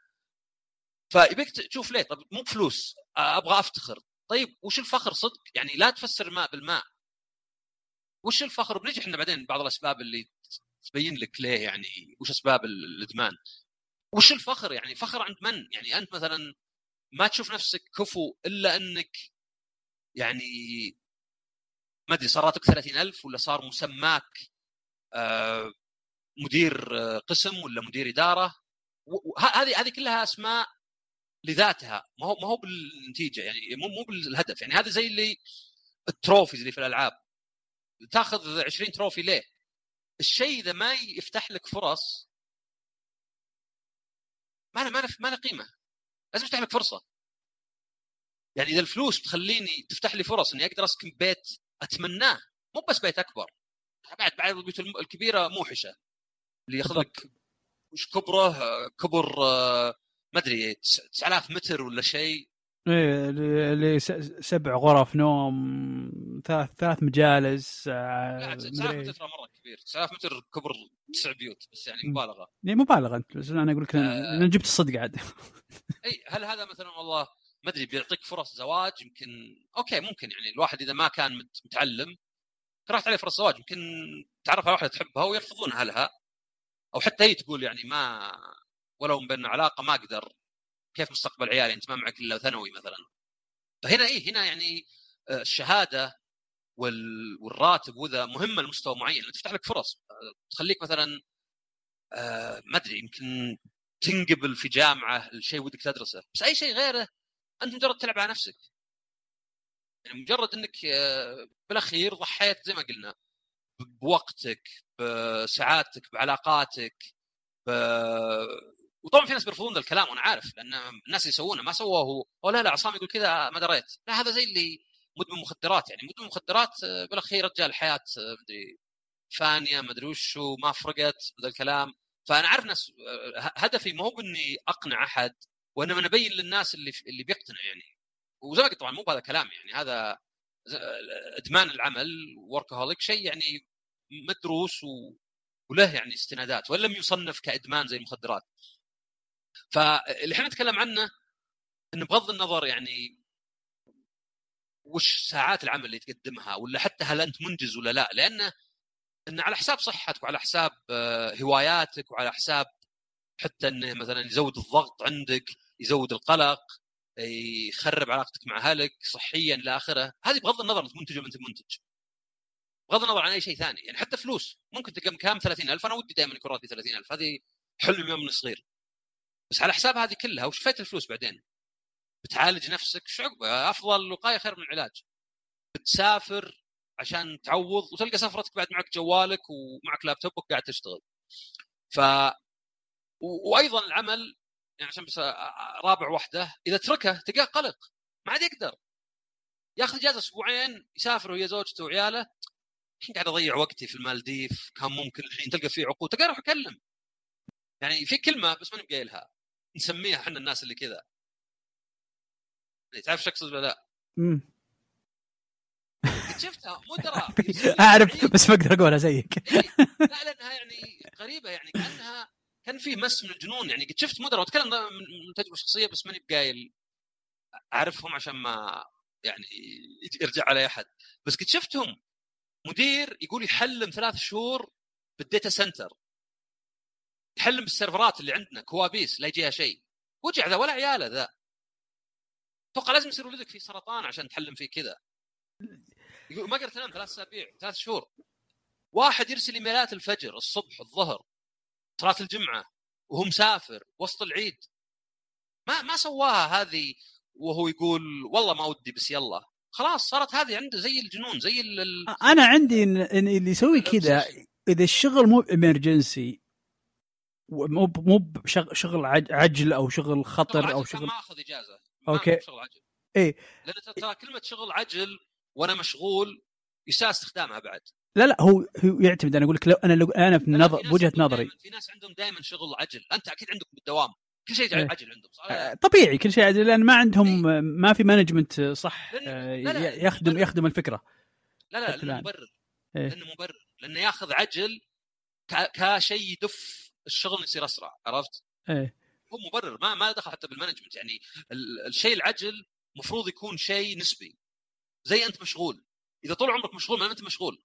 فيبيك تشوف ليه؟ طب مو بفلوس أبغى أفتخر. طيب وش الفخر صدق؟ يعني لا تفسر الماء بالماء. وش الفخر؟ بنجي إحنا بعدين بعض الأسباب اللي تبين لك ليه يعني وش أسباب الإدمان. وش الفخر يعني؟ فخر عند من؟ يعني أنت مثلا ما تشوف نفسك كفو إلا إنك يعني ما أدري صار راتبك 30000 ولا صار مسماك آه مدير آه، قسم ولا مدير إدارة هذه هذه كلها أسماء لذاتها ما هو ما هو بالنتيجة يعني مو مو بالهدف يعني هذا زي اللي ال trophies اللي في الألعاب تاخذ 20 trophy ليه؟ الشيء إذا ما يفتح لك فرص ما له ما له ما له قيمة لازم يفتح لك فرصة يعني إذا الفلوس بتخليني تفتح لي فرص إني أقدر أسكن بيت أتمناه مو بس بيت أكبر بعد بعد البيوت الكبيرة موحشه اللي ياخذ لك وش كبرة كبر آه، ما أدري 9000 متر ولا شيء. إيه اللي سبع غرف نوم ثلاث ثلاث مجالس لا 9000 متر ترى مرة كبير. 9000 متر كبر تسع بيوت بس يعني مبالغة. يعني مبالغة أنت بس أنا أقول لك آه. أنا جبت الصدق عاد. إي هل هذا مثلا والله ما أدري بيعطيك فرص زواج يمكن أوكي ممكن يعني الواحد إذا ما كان متعلم راحت عليه فرص زواج. يمكن تعرف على واحدة تحبها ويرفضون أهلها أو حتى هي تقول يعني ما ولو بيننا علاقة ما أقدر كيف مستقبل عيالي؟ أنت ما معك إلا ثانوي مثلا. فهنا إيه هنا يعني آه، الشهادة والراتب وذا مهمه لمستوى معين. تفتح لك فرص تخليك مثلا آه، ما أدري يمكن تنقبل في جامعة الشيء ودك تدرسه. بس أي شيء غيره أنت مجرد تلعب على نفسك. يعني مجرد إنك آه، بالأخير ضحيت زي ما قلنا. بوقتك بسعادتك بعلاقاتك ب... وطبعا في ناس بيرفضون الكلام وأنا عارف لأن الناس يسوونه ما سووه هو أو لا لا عصام يقول كذا ما دريت. لا هذا زي اللي مدمن مخدرات. يعني مدمن مخدرات آه، بالأخير رجال حياه آه، مدري فانيه ما أدري وش ما فرقت ذا الكلام. فأنا عارف ناس هدفي مو باني أقنع أحد وإنما نبين للناس اللي اللي بيقتنع يعني. وزي طبعا مو بهذا كلام يعني. هذا إدمان العمل وركهوليك شيء يعني مدروس و... وله يعني استنادات وإن لم يصنف كإدمان زي المخدرات. فاللي إحنا نتكلم عنه انه بغض النظر يعني وش ساعات العمل اللي تقدمها ولا حتى هل أنت منجز ولا لا لأنه انه على حساب صحتك وعلى حساب آه، هواياتك وعلى حساب حتى إنه مثلا يزود الضغط عندك يزود القلق يخرب علاقتك مع أهلك صحيا إلى آخره. هذه بغض النظر أنت منتج ولا أنت منتج. بغض النظر عن أي شيء ثاني. يعني حتى فلوس. ممكن تلقى كام 30000 أنا ودي دائما يكون راتبي 30000 هذه حلم يوم من صغير بس على حساب هذه كلها وش فايت الفلوس بعدين؟ بتعالج نفسك؟ شو عقبه أفضل وقاية خير من العلاج. بتسافر عشان تعوض وتلقى سفرتك بعد معك جوالك ومعك لابتوبك قاعد تشتغل. ف وأيضا العمل يعني عشان بس رابع وحده إذا تركه تلقاه قلق ما عاد يقدر. ياخذ اجازه أسبوعين يسافر ويا زوجته وعياله. الحين قاعد أضيع وقتي في المالديف كان ممكن الحين تلقى فيه عقود تلقى أروح اكلم يعني في كلمة بس ماني قايلها نسميها إحنا الناس اللي كذا. تعرف شو اقصد ولا لا؟ امم شفتها مدراء أعرف بس ما أقدر أقولها زيك. لا لأنها يعني غريبة يعني كأنها كان فيه مس من الجنون يعني قد شفت مدراء واتكلم من تجربة شخصية بس ماني بقايل أعرفهم عشان ما يعني يرجع علي أحد. بس قد شفتهم مدير يقول يحلم ثلاث شهور بال data center. يحلم بالسيرفرات اللي عندنا كوابيس لا يجيها شيء. وجع ذا ولا عياله ذا. أتوقع لازم يصير ولدك في سرطان عشان تحلم فيه كذا. يقول ما قدرت أنام ثلاث أسابيع ثلاث شهور. واحد يرسل إيميلات الفجر الصبح الظهر. صلاة الجمعة وهو مسافر وسط العيد. ما ما سواها هذه وهو يقول والله ما ودي بس يلا. خلاص صارت هذه عنده زي الجنون زي ال أنا عندي إن اللي يسوي كذا إذا الشغل مو امرجنسي مو مو شغل عجل أو شغل خطر أو شغل ما أخذ إجازة. ما أوكي. شغل عجل. إيه. لأن ترى كلمة شغل عجل وأنا مشغول يساء استخدامها بعد. لا لا هو هو يعتمد أنا أقول لك لو أنا لو أنا في نظر بوجهه نظري في ناس عندهم دائما شغل عجل أنت أكيد عندك بالدوام كل شيء إيه. عجل عندهم صح؟ آه، طبيعي كل شيء عادي لأن ما عندهم ما في management صح آه، لا، لا، ي- يخدم. يخدم الفكرة لا لا لأنه. مبرر إيه. لأنه مبرر لأنه ياخذ عجل كشيء يدف الشغل يصير أسرع عرفت؟ إيه هو مبرر ما ما دخل حتى بالمانجمنت يعني ال- الشيء العجل المفروض يكون شيء نسبي زي أنت مشغول إذا طول عمرك مشغول ما أنت مشغول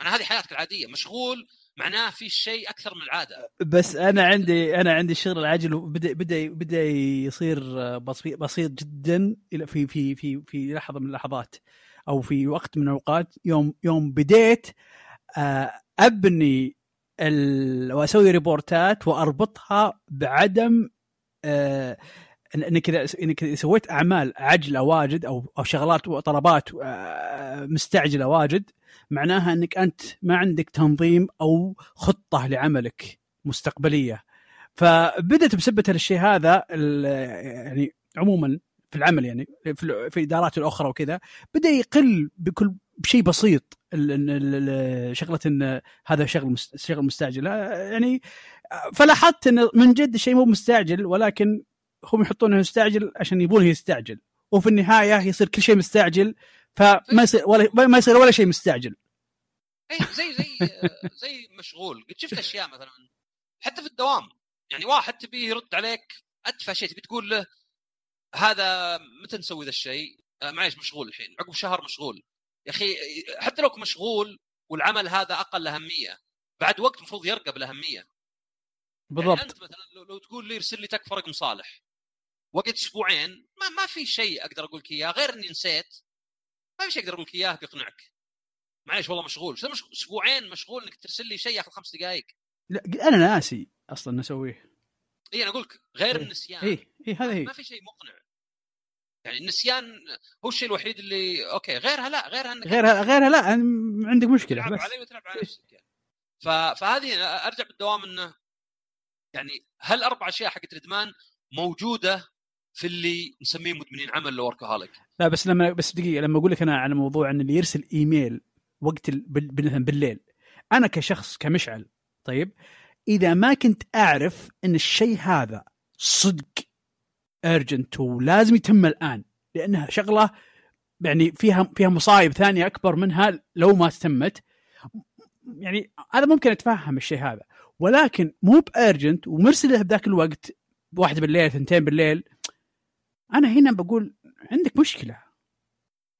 أنا هذه حياتك العادية مشغول معناه في شيء أكثر من العادة. بس أنا عندي أنا عندي الشغل العاجل بدا بدأ بدأ يصير بسيط جدا في في في في لحظة من اللحظات أو في وقت من الأوقات. يوم يوم بديت آه، أبني ال... وأسوي ريبورتات وأربطها بعدم آه، انك اذا انك سويت أعمال عجلة واجد أو أو شغلات وطلبات آه، مستعجلة واجد. معناها أنك أنت ما عندك تنظيم أو خطة لعملك مستقبلية. فبدت بسبة الشيء هذا يعني عموما في العمل يعني في ال- في الادارات الأخرى وكذا بدأ يقل بكل بشيء بسيط شغلة إن هذا شغل شغل مستعجل. يعني فلاحظت إن من جد الشيء مو مستعجل ولكن هم يحطونه مستعجل عشان يبونه يستعجل. وفي النهاية يصير كل شيء مستعجل فما يصير ولا ما يصير ولا شيء مستعجل. اي زي زي زي مشغول. قد شفت أشياء مثلا. حتى في الدوام. يعني واحد تبيه يرد عليك اتفه شيء تبي تقول له هذا متى نسوي ذا الشيء؟ آه، معليش مشغول الحين. عقب شهر مشغول. يا أخي حتى لو مشغول والعمل هذا أقل أهمية بعد وقت المفروض يرقى بالاهميه يعني بالضبط. أنت مثلا لو, لو تقول لي ارسل لي تكفى رقم صالح. وقت أسبوعين ما ما في شيء أقدر أقول لك إياه غير إني نسيت. ما في شيء أقدر أقول لك اياه بيقنعك. معليش والله مشغول. أسبوعين مشغول إنك ترسل لي شيء ياخذ خمس دقائق لا أنا ناسي أصلا اسويه اي أنا أقول لك غير إيه. النسيان. اي اي هذا هي. ما في شيء مقنع. يعني النسيان هو الشيء الوحيد اللي أوكي غيرها لا غيرها إنك غيرها غيرها لا عندك مشكلة تلعب بس. علي وتلعب على نفسك يعني. ف... فهذه أرجع بالدوام إنه يعني هل أربع أشياء حقت الادمان موجودة في اللي نسميه مدمنين عمل لو workaholic لا بس لما بس دقيقة لما أقول لك أنا على موضوع إن اللي يرسل إيميل وقت مثلا بالليل. أنا كشخص كمشعل طيب إذا ما كنت أعرف إن الشيء هذا صدق ارجنت ولازم يتم الآن لأنها شغلة يعني فيها فيها مصايب ثانية أكبر منها لو ما تمت يعني هذا ممكن أتفهم الشيء هذا. ولكن مو بارجنت ومرسله بذاك الوقت بواحد بالليل ثنتين بالليل أنا هنا بقول عندك مشكلة.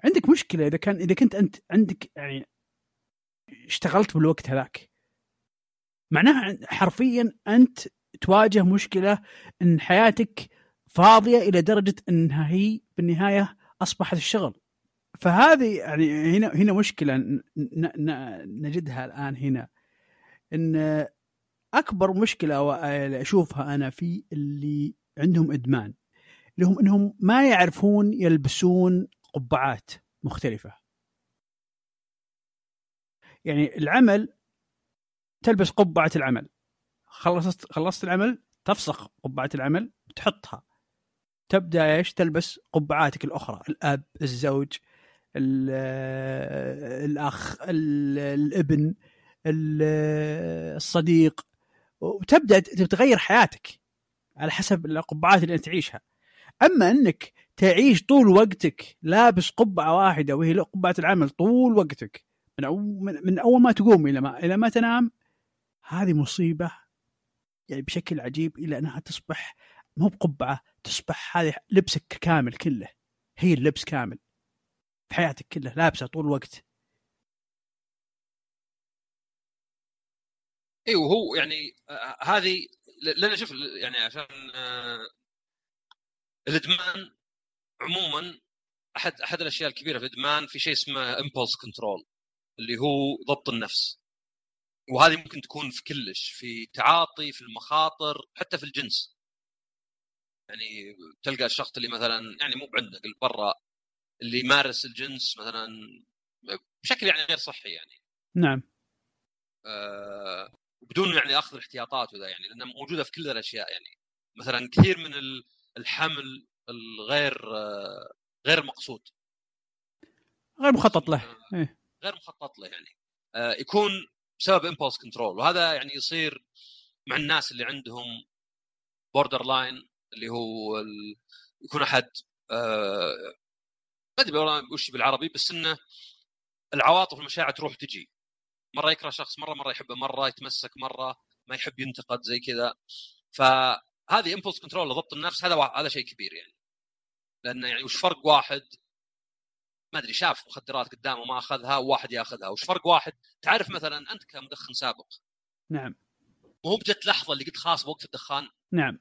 عندك مشكلة إذا كان إذا كنت أنت عندك يعني اشتغلت بالوقت هذاك. معناها حرفيا أنت تواجه مشكلة إن حياتك فاضية إلى درجة إنها هي بالنهاية أصبحت الشغل. فهذه يعني هنا هنا مشكلة نجدها الآن هنا. إن أكبر مشكلة أشوفها أنا في اللي عندهم إدمان. اللي هم إنهم ما يعرفون يلبسون قبعات مختلفة. يعني العمل تلبس قبعة العمل. خلصت خلصت العمل تفسخ قبعة العمل تحطها. تبدأ إيش؟ تلبس قبعاتك الأخرى. الأب الزوج ال- الأخ ال- الابن ال- الصديق. وتبدأ تتغير حياتك على حسب القبعات اللي أنت تعيشها. أما أنك تعيش طول وقتك لابس قبعة واحدة وهي قبعة العمل طول وقتك من أول, من أول ما تقوم إلى ما إلى ما تنام هذه مصيبة يعني بشكل عجيب إلى أنها تصبح مو بقبعة تصبح هذه لبسك كامل كله هي اللبس كامل في حياتك كلها لابسة طول الوقت. اي وهو يعني آه، هذه لأن شوف يعني عشان آه، الإدمان عموما أحد أحد الأشياء الكبيرة في الإدمان في شيء اسمه impulse control اللي هو ضبط النفس. وهذه ممكن تكون في كلش في تعاطي في المخاطر حتى في الجنس. يعني تلقى الشخص اللي مثلا يعني مو بعندك اللي برا اللي يمارس الجنس مثلا بشكل يعني غير صحي يعني. نعم. آه، بدون يعني أخذ الاحتياطات وذا يعني لأنها موجودة في كل الأشياء يعني. مثلا كثير من ال- الحمل الغير آه، غير مقصود. غير مخطط له. إيه. غير مخطط له يعني. آه، يكون بسبب impulse control وهذا يعني يصير مع الناس اللي عندهم borderline اللي هو ال... يكون أحد آه... ما أدري وش بالعربي بس إنه العواطف والمشاعر تروح تجي مرة يكره شخص مرة مرة يحبه مرة يتمسك مرة ما يحب ينتقد زي كذا. فهذه امبولس كنترول لضبط النفس هذا هذا شيء كبير يعني. لأنه يعني وش فرق واحد؟ ما أدري شاف مخدرات قدامه ما أخذها وواحد يأخذها. وش فرق واحد؟ تعرف مثلا أنت كمدخن سابق. نعم. مو بجت لحظة اللي قلت خلاص بوقف الدخان. نعم.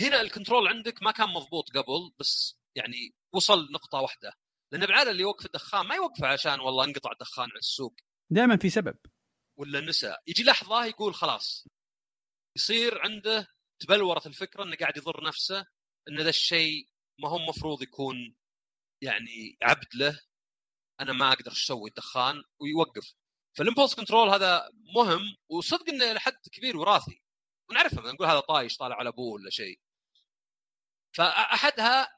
هنا ال control عندك ما كان مضبوط قبل بس يعني وصل نقطة واحدة. لأن بالعادة اللي يوقف الدخان ما يوقفه عشان والله انقطع الدخان عن السوق. دائما في سبب. ولا نسى. يجي لحظة يقول خلاص. يصير عنده تبلورت الفكرة إنه قاعد يضر نفسه إن ذا الشيء ما هو المفروض يكون يعني عبد له أنا ما أقدر أسوي؟ الدخان ويوقف. فال impulse control هذا مهم وصدق إنه لحد كبير وراثي. ونعرفه نقول هذا طايش طالع على ابوه ولا شيء. فأحدها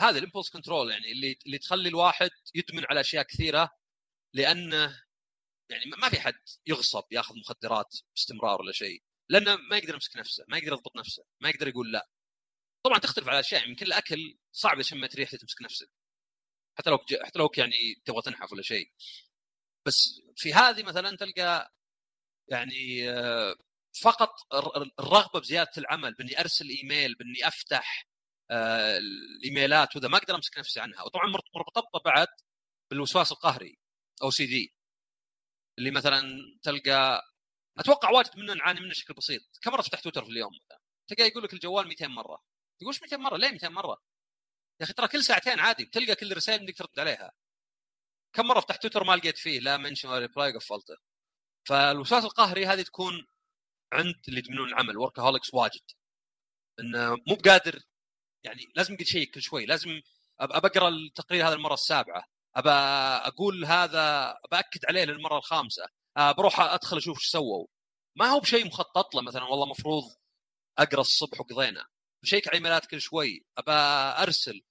هذا الامبولس كنترول يعني اللي اللي تخلي الواحد يدمن على أشياء كثيرة لأنه يعني ما في حد يغصب ياخذ مخدرات باستمرار ولا شيء. لأنه ما يقدر يمسك نفسه ما يقدر يضبط نفسه ما يقدر يقول لا. طبعا تختلف على أشياء يمكن الأكل صعب شمت ريحته تمسك نفسك. حتى لو حتى لو يعني تبغى تنحف ولا شيء. بس في هذه مثلا تلقى يعني آه، فقط الرغبة بزيادة العمل بإني أرسل إيميل بإني أفتح آه، الإيميلات وذا ما أقدر أمسك نفسي عنها. وطبعا مرتبطة بعد بالوسواس القهري أو سي دي. اللي مثلا تلقى أتوقع واجد منا نعاني منه بشكل بسيط. كم مره تفتح تويتر في اليوم مثلا. تلقى يقول لك الجوال 200 مرة. تقول إيش 200 مرة؟ ليه 200 مرة؟ يا أخي ترى كل ساعتين عادي بتلقى كل الرسائل إنك ترد عليها. كم مره فتحت تويتر ما لقيت فيه لا mention ولا reply قفلته فالوسواس القهري هذه تكون عند اللي يدمنون العمل workaholics واجد. إنه مو بقادر يعني لازم قد شيء كل شوي. لازم ابى أقرأ التقرير هذا المرة السابعة. ابى أقول هذا باكد عليه للمرة الخامسة. بروح أدخل أشوف إيش سووا. ما هو بشيء مخطط له مثلا والله مفروض أقرأ الصبح وقضينا. بشيك على إيميلات كل شوي. أبى أرسل.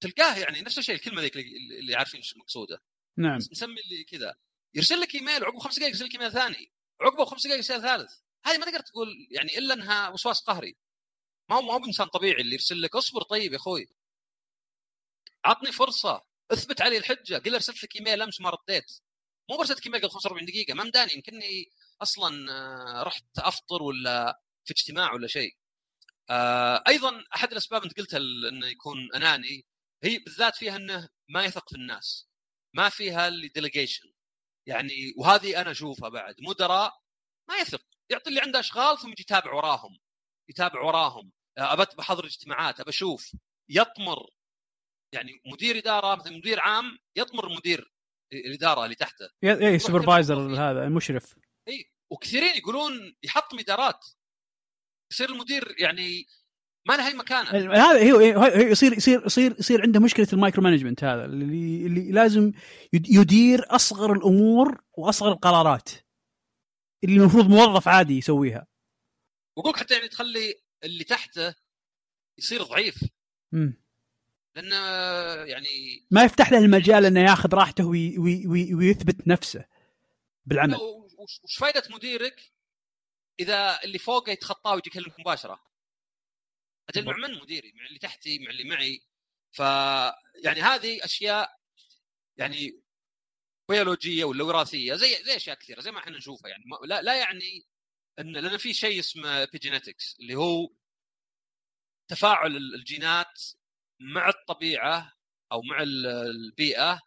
تلقاه يعني نفس الشيء الكلمة ذيك اللي عارفين إيش مقصوده نعم. نسمي اللي كذا. يرسل لك إيميل وعقبه خمس دقائق يرسل لك إيميل ثاني. عقبه خمس دقائق يرسل ثالث. هذه ما تقدر تقول يعني إلا إنها وسواس قهري. ما هو ما هو بانسان طبيعي اللي يرسل لك اصبر طيب يا أخوي. عطني فرصة. اثبت علي الحجة. قل ارسلت لك إيميل أمس ما رديت مو برسلت ايميل قبل 45 دقيقة ما مداني يمكنني أصلا آه، رحت أفطر ولا في اجتماع ولا شيء. آه، أيضا أحد الأسباب أنت قلتها إنه يكون أناني هي بالذات فيها إنه ما يثق في الناس ما فيها ال delegation يعني وهذه أنا أشوفها بعد مدراء ما يثق. يعطي اللي عنده اشغال ثم يجي يتابع وراهم يتابع وراهم. آه، ابى بحضر اجتماعات أبى أشوف. يطمر يعني مدير إدارة مثلا مدير عام يطمر مدير الإدارة اللي تحته. اي supervisor هذا المشرف إي وكثيرين يقولون يحطم ادارات يصير المدير يعني ما له أي مكانة. هذا هو يصير يصير يصير يصير عنده مشكلة ال micro management هذا اللي اللي لازم يدير أصغر الأمور وأصغر القرارات. اللي المفروض موظف عادي يسويها. وقولك حتى يعني تخلي اللي تحته يصير ضعيف. امم لأنه يعني ما يفتح له المجال إنه ياخذ راحته وي وي وي ويثبت نفسه بالعمل. وش فائده مديرك إذا اللي فوقه يتخطاه ويجي يكلمك مباشرة؟ أجل مع من مديري؟ مع اللي تحتي مع اللي معي. ف يعني هذه أشياء يعني بيولوجية ولا وراثية زي زي أشياء كثيرة زي ما إحنا نشوفها. يعني لا لا يعني إن لأن في شيء اسمه بيجينetics اللي هو تفاعل الجينات مع الطبيعة أو مع البيئة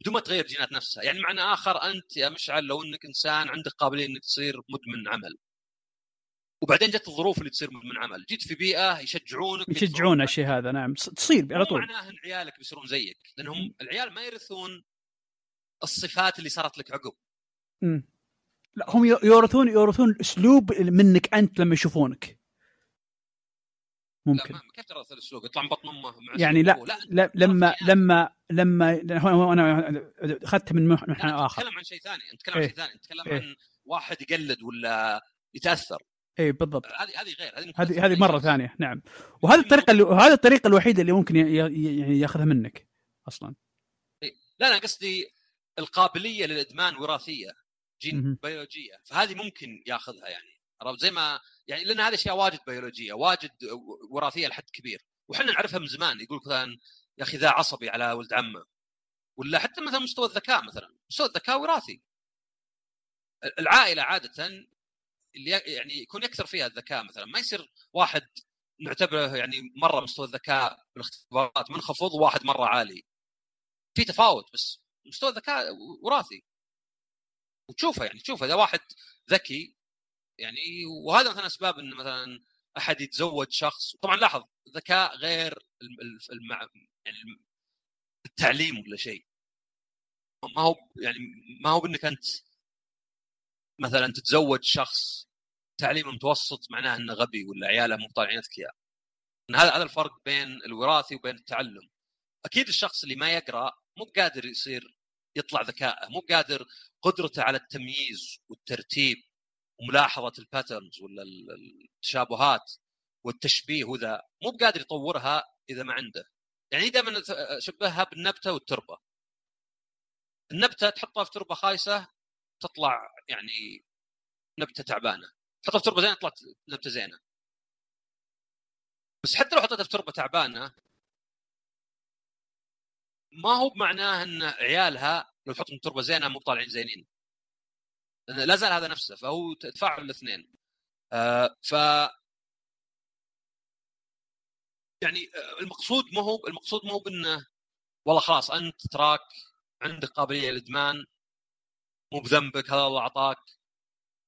بدون ما تغير جينات نفسها. يعني معنى آخر أنت يا مشعل لو إنك إنسان عندك قابلية إنك تصير مدمن عمل. وبعدين جت الظروف اللي تصير من عمل. جيت في بيئة يشجعونك يشجعون الشيء هذا نعم. تصير على طول. معناه إن عيالك بيصيرون زيك. لأنهم العيال ما يرثون الصفات اللي صارت لك عقب. امم لا هم يورثون يورثون اسلوب منك أنت لما يشوفونك. ممكن. لا كيف ترى الاسلوب يطلع من بطن امه يعني لا, لا, لا لما لما لما أنا أخذت من منحنى آخر. نتكلم عن شيء ثاني نتكلم عن إيه. شيء ثاني نتكلم إيه؟ عن واحد يقلد ولا يتأثر. اي بالضبط. هذه هذه غير هذه هذه مرة ثانية. نعم. وهذه الطريقة اللي هذه الطريقة الوحيدة اللي ممكن يعني ياخذها منك أصلا. إيه. لا أنا قصدي القابلية للإدمان وراثية جين بيولوجية. فهذه ممكن ياخذها يعني. عرفت؟ زي ما يعني لأن هذه أشياء واجد بيولوجية واجد وراثية لحد كبير. وحنا نعرفها من زمان يقول مثلا يا أخي ذا عصبي على ولد عمه ولا حتى مثلا مستوى الذكاء مثلا مستوى الذكاء وراثي. العائلة عادة اللي يعني يكون يكثر فيها الذكاء مثلا ما يصير واحد نعتبره يعني مرة مستوى الذكاء بالاختبارات منخفض وواحد مرة عالي. في تفاوت بس مستوى الذكاء وراثي. وتشوفه يعني تشوفه إذا واحد ذكي يعني وهذا مثلا أسباب إن مثلا أحد يتزوج شخص. طبعا لاحظ ذكاء غير المع... يعني التعليم ولا شيء. ما هو يعني ما هو بإنك أنت مثلا تتزوج شخص تعليمه متوسط معناه إنه غبي ولا عياله مو طالعين أذكياء. هذا هذا الفرق بين الوراثي وبين التعلم. أكيد الشخص اللي ما يقرأ مو قادر يصير يطلع ذكائه مو قادر قدرته على التمييز والترتيب. وملاحظة الباترنز ولا التشابهات والتشبيه وذا مو بقادر يطورها إذا ما عنده. يعني دائما شبهها بالنبتة والتربة. النبتة تحطها في تربة خايسة تطلع يعني نبتة تعبانة. تحطها في تربة زينة طلعت نبتة زينة. بس حتى لو حطيتها في تربة تعبانة ما هو بمعناه إن عيالها لو تحطهم تربة زينة مو طالعين زينين. لا زال هذا نفسه فهو تفاعل الاثنين. آه ف يعني المقصود ما هو المقصود ما هو بأنه والله خلاص أنت تراك عندك قابلية للإدمان مو بذنبك هذا الله اعطاك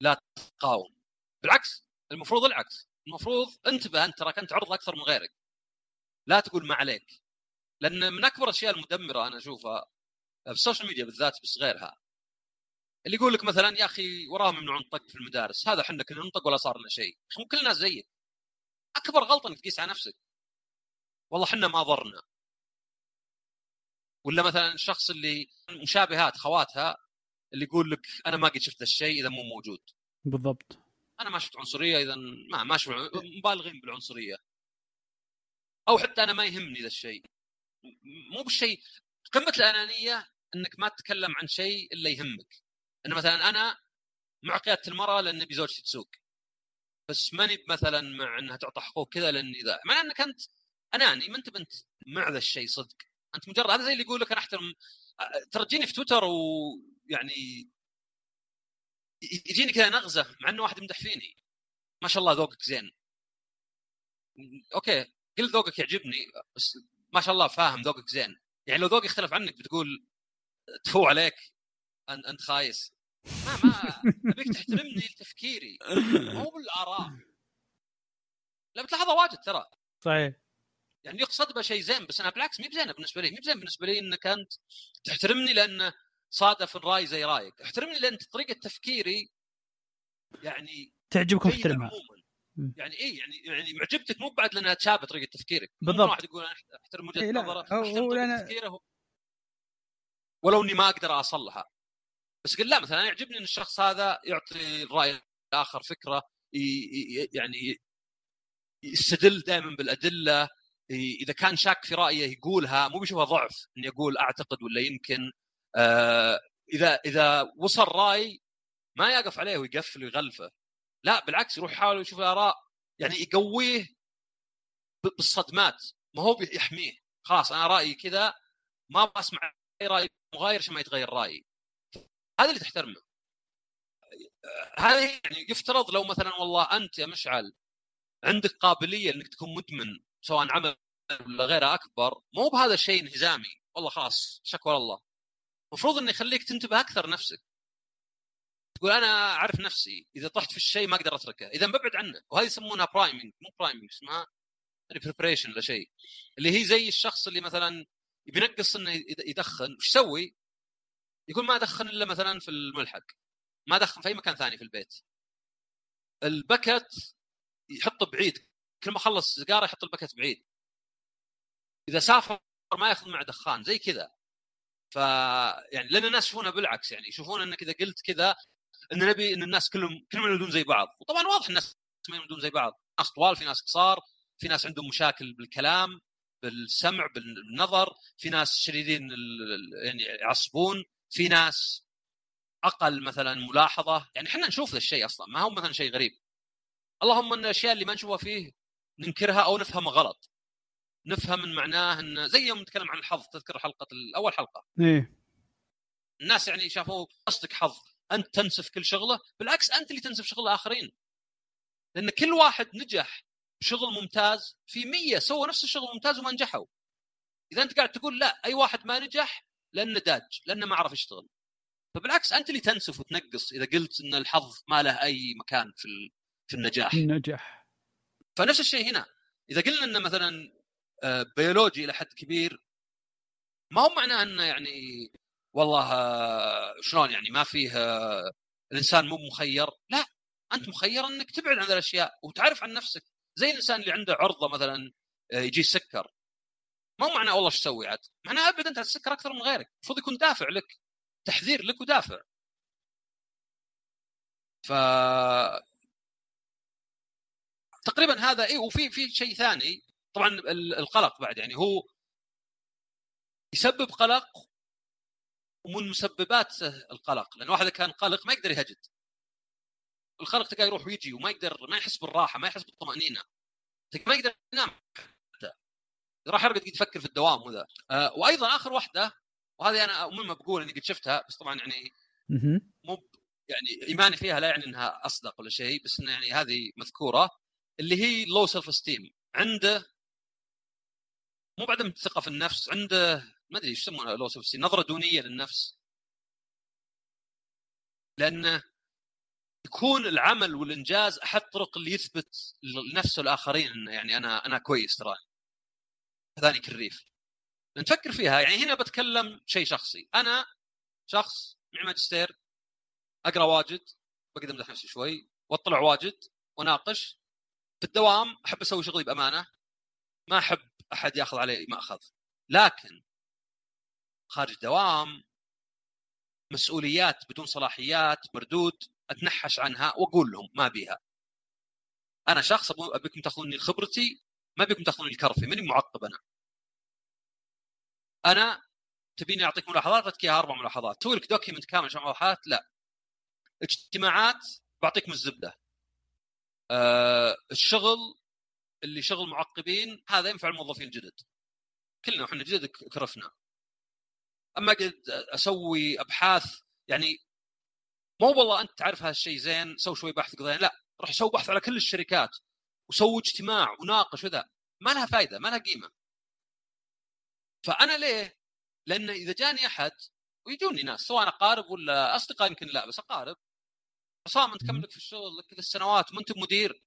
لا تقاوم. بالعكس المفروض العكس. المفروض انتبه أنت تراك أنت عرض أكثر من غيرك. لا تقول ما عليك. لأن من أكبر الأشياء المدمرة أنا أشوفها في ال social media بالذات بس غيرها. اللي يقول لك مثلا يا أخي وراهم يمنعون الطق في المدارس. هذا إحنا كنا ننطق ولا صار لنا شيء. مو كل الناس زيك. أكبر غلطة إنك تقيس على نفسك. والله إحنا ما ضرنا. ولا مثلا الشخص اللي مشابهات خواتها اللي يقول لك أنا ما قد شفت الشيء إذا مو موجود. بالضبط. أنا ما شفت عنصرية إذا ما ما شفت مبالغين بالعنصرية. أو حتى أنا ما يهمني ذا الشيء. مو بالشيء. قمة الأنانية إنك ما تتكلم عن شيء إلا يهمك. ان مثلا أنا مع قياده المرأة لأن ابي زوجتي تسوق بس ماني مثلا مع إنها تعطى حقوق كذا لاني ذا مع إنك أنت أناني ما أنت بنت مع ذا الشيء صدق. أنت مجرد هذا زي اللي يقول لك أنا أحترم. تجيني في تويتر ويعني يجيني كذا نغزة مع إنه واحد يمدح فيني. ما شاء الله ذوقك زين. okay قل ذوقك يعجبني بس ما شاء الله فاهم ذوقك زين. يعني لو ذوقي يختلف عنك بتقول تفو عليك. انت انت خايس. ما ما ابيك تحترمني لتفكيري. مو بالآراء. لا بتلاحظها واجد ترى. صحيح. يعني يقصد بها شيء زين بس أنا بالعكس مي بزينه بالنسبة لي. مي بزين بالنسبة لي إنك أنت تحترمني لأن صادف الرأي زي رأيك. احترمني لأن طريقة تفكيري يعني تعجبك واحترمها يعني إيه يعني يعني معجبتك مو بعد لأنها تشابه طريقة تفكيرك. بالضبط. واحد يقول أنا احترم وجهة إيه نظره. أحترم طريقة تفكيره. ولو إني ما أقدر أصلها. بس قل لا مثلا يعجبني إن الشخص هذا يعطي الرأي الآخر فكرة يعني يستدل دائما بالأدلة إذا كان شاك في رأيه يقولها مو بيشوفها ضعف إني أقول أعتقد ولا يمكن. آه إذا إذا وصل رأي ما يقف عليه ويقفل ويغلفه. لا بالعكس يروح يحاول يشوف الآراء يعني يقويه بالصدمات. ما هو يحميه خلاص أنا رأيي كذا ما بسمع أي رأي مغاير عشان ما يتغير رأيي. هذا اللي تحترمه. هذا يعني يفترض لو مثلا والله أنت يا مشعل عندك قابلية إنك تكون مدمن سواء عمل ولا غيره أكبر مو بهذا الشيء انهزامي. والله خلاص شكوى الله المفروض إنه يخليك تنتبه أكثر نفسك تقول أنا أعرف نفسي إذا طحت في الشيء ما أقدر أتركه. إذا ببعد عنه. وهذه يسمونها priming مو priming اسمها preparation ولا شيء. اللي هي زي الشخص اللي مثلا بينقص إنه يدخن. وش يسوي؟ يقول ما أدخن إلا مثلا في الملحق. ما أدخن في أي مكان ثاني في البيت. البكت يحطه بعيد. كل ما خلص سيجارة يحط البكت بعيد. إذا سافر ما يأخذ معه دخان. زي كذا. ف يعني لأن الناس يشوفونها بالعكس. يعني يشوفون إنك إذا قلت كذا إن نبي إن الناس كلهم كلهم يولدون زي بعض. وطبعا واضح الناس ما يولدون زي بعض. ناس طوال في ناس قصار في ناس عندهم مشاكل بالكلام بالسمع بالنظر في ناس شديدين يعني يعصبون. في ناس أقل مثلا ملاحظة يعني إحنا نشوف ذا الشيء أصلا ما هو مثلا شيء غريب. اللهم إن الأشياء اللي ما نشوفها فيه ننكرها أو نفهمها غلط. نفهم من معناه إن زي يوم نتكلم عن الحظ تذكر حلقة أول حلقة. إيه. الناس يعني شافوا قصدك حظ أنت تنسف كل شغلة بالعكس أنت اللي تنسف شغل الآخرين. لأن كل واحد نجح بشغل ممتاز في مية سووا نفس الشغل ممتاز وما نجحوا. إذا أنت قاعد تقول لا أي واحد ما نجح لأنه داج لأنه ما عرف يشتغل فبالعكس أنت اللي تنسف وتنقص إذا قلت إن الحظ ما له أي مكان في في النجاح. النجاح. فنفس الشيء هنا. إذا قلنا انه مثلا آه، بيولوجي إلى حد كبير ما هو معناه إنه يعني والله آه، شلون يعني ما فيه آه، الإنسان مو مخير؟ لا. أنت مخير إنك تبعد عن الأشياء وتعرف عن نفسك. زي الإنسان اللي عنده عرضة مثلا يجي السكر ما هو معناه والله إيش تسوي عاد. معناه ابعد أنت السكر أكثر من غيرك. المفروض يكون دافع لك. تحذير لك ودافع. ف تقريبا هذا اي وفي في شيء ثاني. طبعا ال- القلق بعد يعني. هو يسبب قلق ومن مسببات القلق. لأن واحد كان قلق ما يقدر يهجد. القلق تلقاه يروح ويجي وما يقدر ما يحس بالراحة ما يحس بالطمأنينة. ما يقدر ينام. راح يرقد قاعد يفكر في الدوام وذا. آه وأيضا آخر واحدة وهذه أنا مهمه بقول إني قد شفتها بس طبعا يعني. مو يعني إيماني فيها لا يعني إنها أصدق ولا شيء بس إنه يعني هذه مذكورة اللي هي لو سيلف استيم عنده مو بعدم الثقه في النفس عنده ما أدري إيش يسمونها low self esteem نظرة دونية للنفس. لأنه يكون العمل والإنجاز أحد الطرق اللي يثبت لنفسه والاخرين إنه يعني أنا أنا كويس ترى. ثاني كالريف نفكر فيها. يعني هنا بتكلم شيء شخصي. أنا شخص مع ماجستير أقرأ واجد بقدر امدح نفسي شوي وأطلع واجد وناقش في الدوام أحب أسوي شغلي بأمانة. ما أحب أحد يأخذ علي ماخذ لكن خارج الدوام مسؤوليات بدون صلاحيات مردود أتنحش عنها وأقول لهم ما بيها. أنا شخص أبيكم تأخذوني لخبرتي ما ابيكم تاخذوني الكرفي ماني معقب أنا. أنا تبيني أعطيك ملاحظات؟ اعطيك إياها أربع ملاحظات. تسوي لك دوكيمنت كامل عشان ملاحظات؟ لا. اجتماعات بعطيك من الزبدة. أه الشغل اللي شغل معقبين هذا ينفع الموظفين الجدد. كلنا وحنا جدد كرفنا. أما قد أسوي أبحاث يعني مو والله أنت تعرف هذا الشيء زين سوي شوي بحث قضية لا. روح سوي بحث على كل الشركات. وسوي اجتماع وناقش وذا ما لها فائده ما لها قيمة. فأنا ليه؟ لأن إذا جاني أحد ويجوني ناس سواء أقارب ولا أصدقاء يمكن لا بس أقارب عصام أنت كم لك في الشغل لك كذا السنوات ما أنت مدير.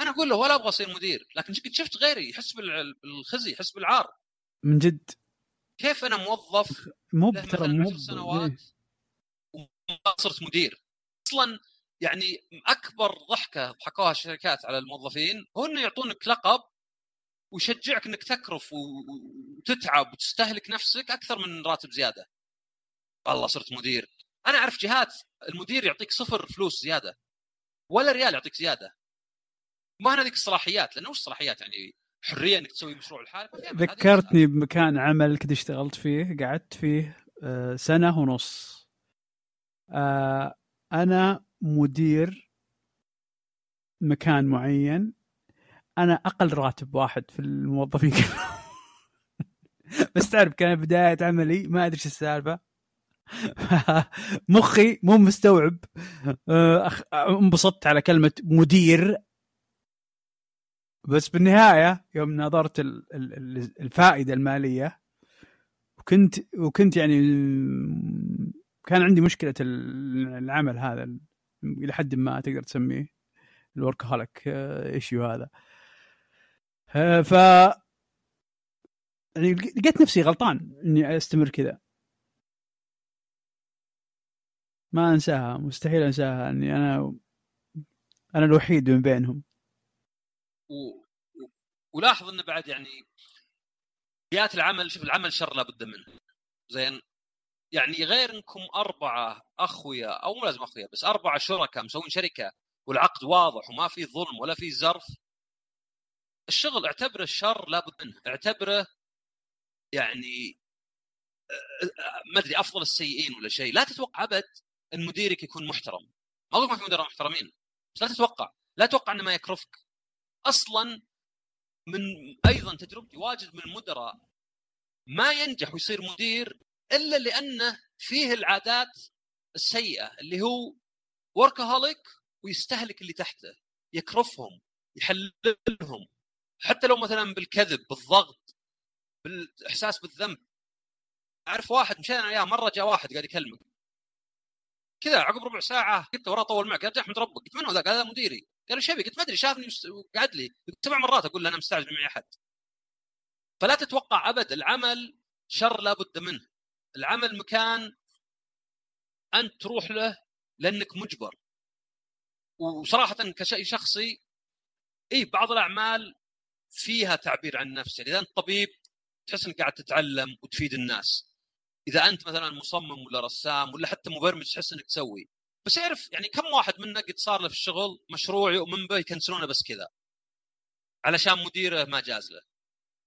أنا أقول له ولا أبغى أصير مدير لكن قد شفت غيري يحس بالخزي يحس بالعار. من جد. كيف أنا موظف مو ترى مو 10 سنوات وما صرت مدير؟ أصلا يعني أكبر ضحكة ضحكوها الشركات على الموظفين هو إنه يعطونك لقب ويشجعك إنك تكرف وتتعب وتستهلك نفسك أكثر من راتب زيادة. والله صرت مدير. أنا أعرف جهات المدير يعطيك صفر فلوس زيادة ولا ريال يعطيك زيادة. ما هذيك الصلاحيات لأنه وش الصلاحيات يعني حرية إنك تسوي مشروع لحالك ذكرتني بمكان عمل كنت اشتغلت فيه قعدت فيه آه، سنة ونص آه، أنا مدير مكان معين. أنا أقل راتب واحد في الموظفين. كلهم بس تعرف كان بداية عملي ما أدري إيش السالفة. مخي مو مستوعب. آه، انبسطت على كلمة مدير. بس بالنهاية يوم نظرت ال- ال- ال- الفائدة المالية وكنت وكنت يعني كان عندي مشكلة ال- العمل هذا إلى حد ما تقدر تسميه الوركهوليك إيشيو هذا. آه، ف يعني لقيت نفسي غلطان إني أستمر كذا. ما أنساها مستحيل أنساها إني أنا أنا الوحيد من بينهم. و- ولاحظ إنه بعد يعني بيئات العمل شوف العمل شر لابد منه. زين؟ يعني غير انكم أربعة أخويا أو مو لازم أخويا بس أربعة شركاء مسوين شركة والعقد واضح وما في ظلم ولا في زرف. الشغل اعتبره الشر لابد منه اعتبره يعني آه، آه، ما أدري أفضل السيئين ولا شيء. لا تتوقع أبد إن مديرك يكون محترم. ما أقول ما في مدراء محترمين بس لا تتوقع. لا تتوقع إنه ما يكرفك. أصلا من أيضا تجربتي واجد من المدراء ما ينجح ويصير مدير إلا لأنه فيه العادات السيئة اللي هو وركهوليك ويستهلك اللي تحته يكرفهم يحللهم. حتى لو مثلا بالكذب بالضغط بالإحساس بالذنب. أعرف واحد مشينا اياه مرة جاء واحد قاعد يكلمك. كذا عقب ربع ساعة قلت وراه طول معك قال أحمد ربك. قلت من هو ذاك هذا مديري. قال إيش قلت ما أدري شافني قعد لي. سبع مرات أقول له أنا مستعجل معي أحد. فلا تتوقع أبد العمل شر لابد منه. العمل مكان انت تروح له لأنك مجبر. وصراحة كشيء شخصي إي بعض الأعمال فيها تعبير عن النفس يعني إذا أنت طبيب تحس إنك قاعد تتعلم وتفيد الناس. إذا أنت مثلا مصمم ولا رسام ولا حتى مبرمج تحس إنك تسوي. بس اعرف يعني كم واحد منا قد صار له في الشغل مشروع يؤمن به يكنسلونه بس كذا؟ علشان مديره ما جاز له.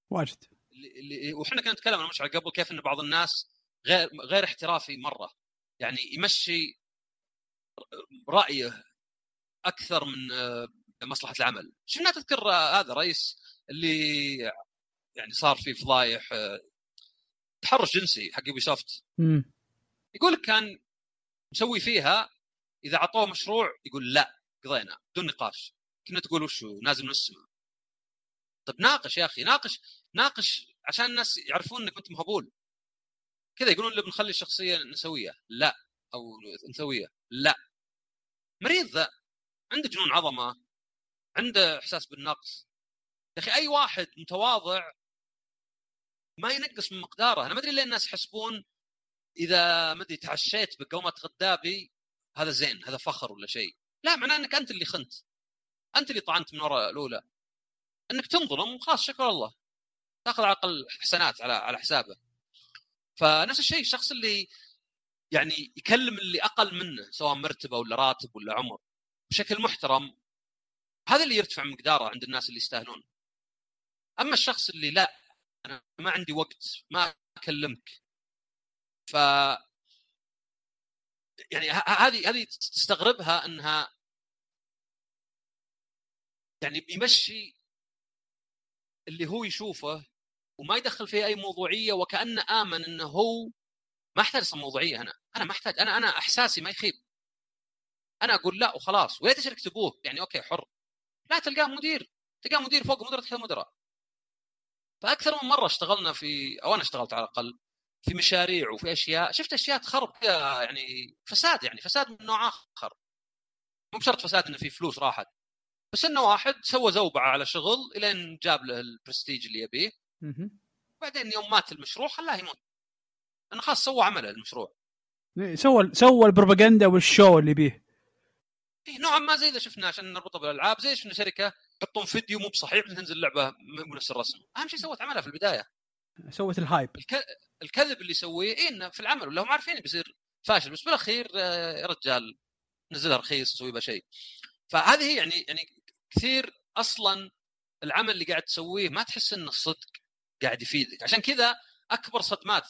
واجد. اللي وإحنا كنا نتكلم أنا مشعل قبل كيف إن بعض الناس غير غير احترافي مرة. يعني يمشي رأيه أكثر من آه، مصلحة العمل. شفنا تذكر هذا رئيس اللي يعني صار في فضايح آه، تحرش جنسي حق Ubisoft يقول لك كان مسوي فيها إذا أعطوه مشروع يقول لا قضينا بدون نقاش. كنك تقول وشو نازل من السماء. طيب ناقش يا أخي ناقش ناقش عشان الناس يعرفون إنك أنت مهبول. كذا يقولون اللي بنخلي الشخصية نسويه لا أو نسويه لا. مريض ذا عنده جنون عظمة عنده إحساس بالنقص. يا أخي أي واحد متواضع ما ينقص من مقداره. أنا ما أدري ليه الناس يحسبون إذا ما أدري تعشيت بقومة غدابي هذا زين هذا فخر ولا شيء. لا معناه إنك أنت اللي خنت. أنت اللي طعنت من وراء الأولى. إنك تنظلم خلاص شكر الله. تأخذ عقل حسنات على على حسابه. فنفس الشيء الشخص اللي يعني يكلم اللي أقل منه سواء مرتبه ولا راتب ولا عمر بشكل محترم هذا اللي يرتفع مقداره عند الناس اللي يستاهلون. أما الشخص اللي لا أنا ما عندي وقت ما أكلمك. ف يعني هذه هذه تستغربها إنها يعني يمشي اللي هو يشوفه وما يدخل فيه أي موضوعية وكانه آمن إنه هو ما أحتاج موضوعية أنا أنا ما أحتاج أنا أنا إحساسي ما يخيب. أنا أقول لا وخلاص. ويا تشرك تبوه. يعني okay حر. لا تلقاه مدير. تلقاه مدير فوق مدراء تحت مدراء فأكثر من مرة اشتغلنا في أو أنا اشتغلت على الأقل في مشاريع وفي أشياء. شفت أشياء تخرب فيها يعني فساد يعني فساد من نوع آخر. مو بشرط فساد إنه في فلوس راحت. بس إنه واحد سوى زوبعة على شغل إلين جاب له البرستيج اللي يبيه. بعدين يوم مات المشروع خلاه يموت. لأنه خلاص سوى عمله المشروع. إيه، سوى سوى البروباغندا وال show اللي يبيه. إيه نوعا ما زي إذا شفنا عشان نربطه بالألعاب زي شفنا شركة يحطون فيديو مو بصحيح تنزل لعبة مو نفس الرسم. أهم شيء سوت عملها في البداية. سوت ال hype. الك... الكذب اللي يسويه إيه إنه في العمل ولا هم عارفين بيصير فاشل بس بالأخير آه، يا رجال نزلها رخيص وسوي بها شيء. فهذه يعني يعني كثير أصلا العمل اللي قاعد تسويه ما تحس إنه صدق. قاعد يفيدك عشان كذا أكبر صدمات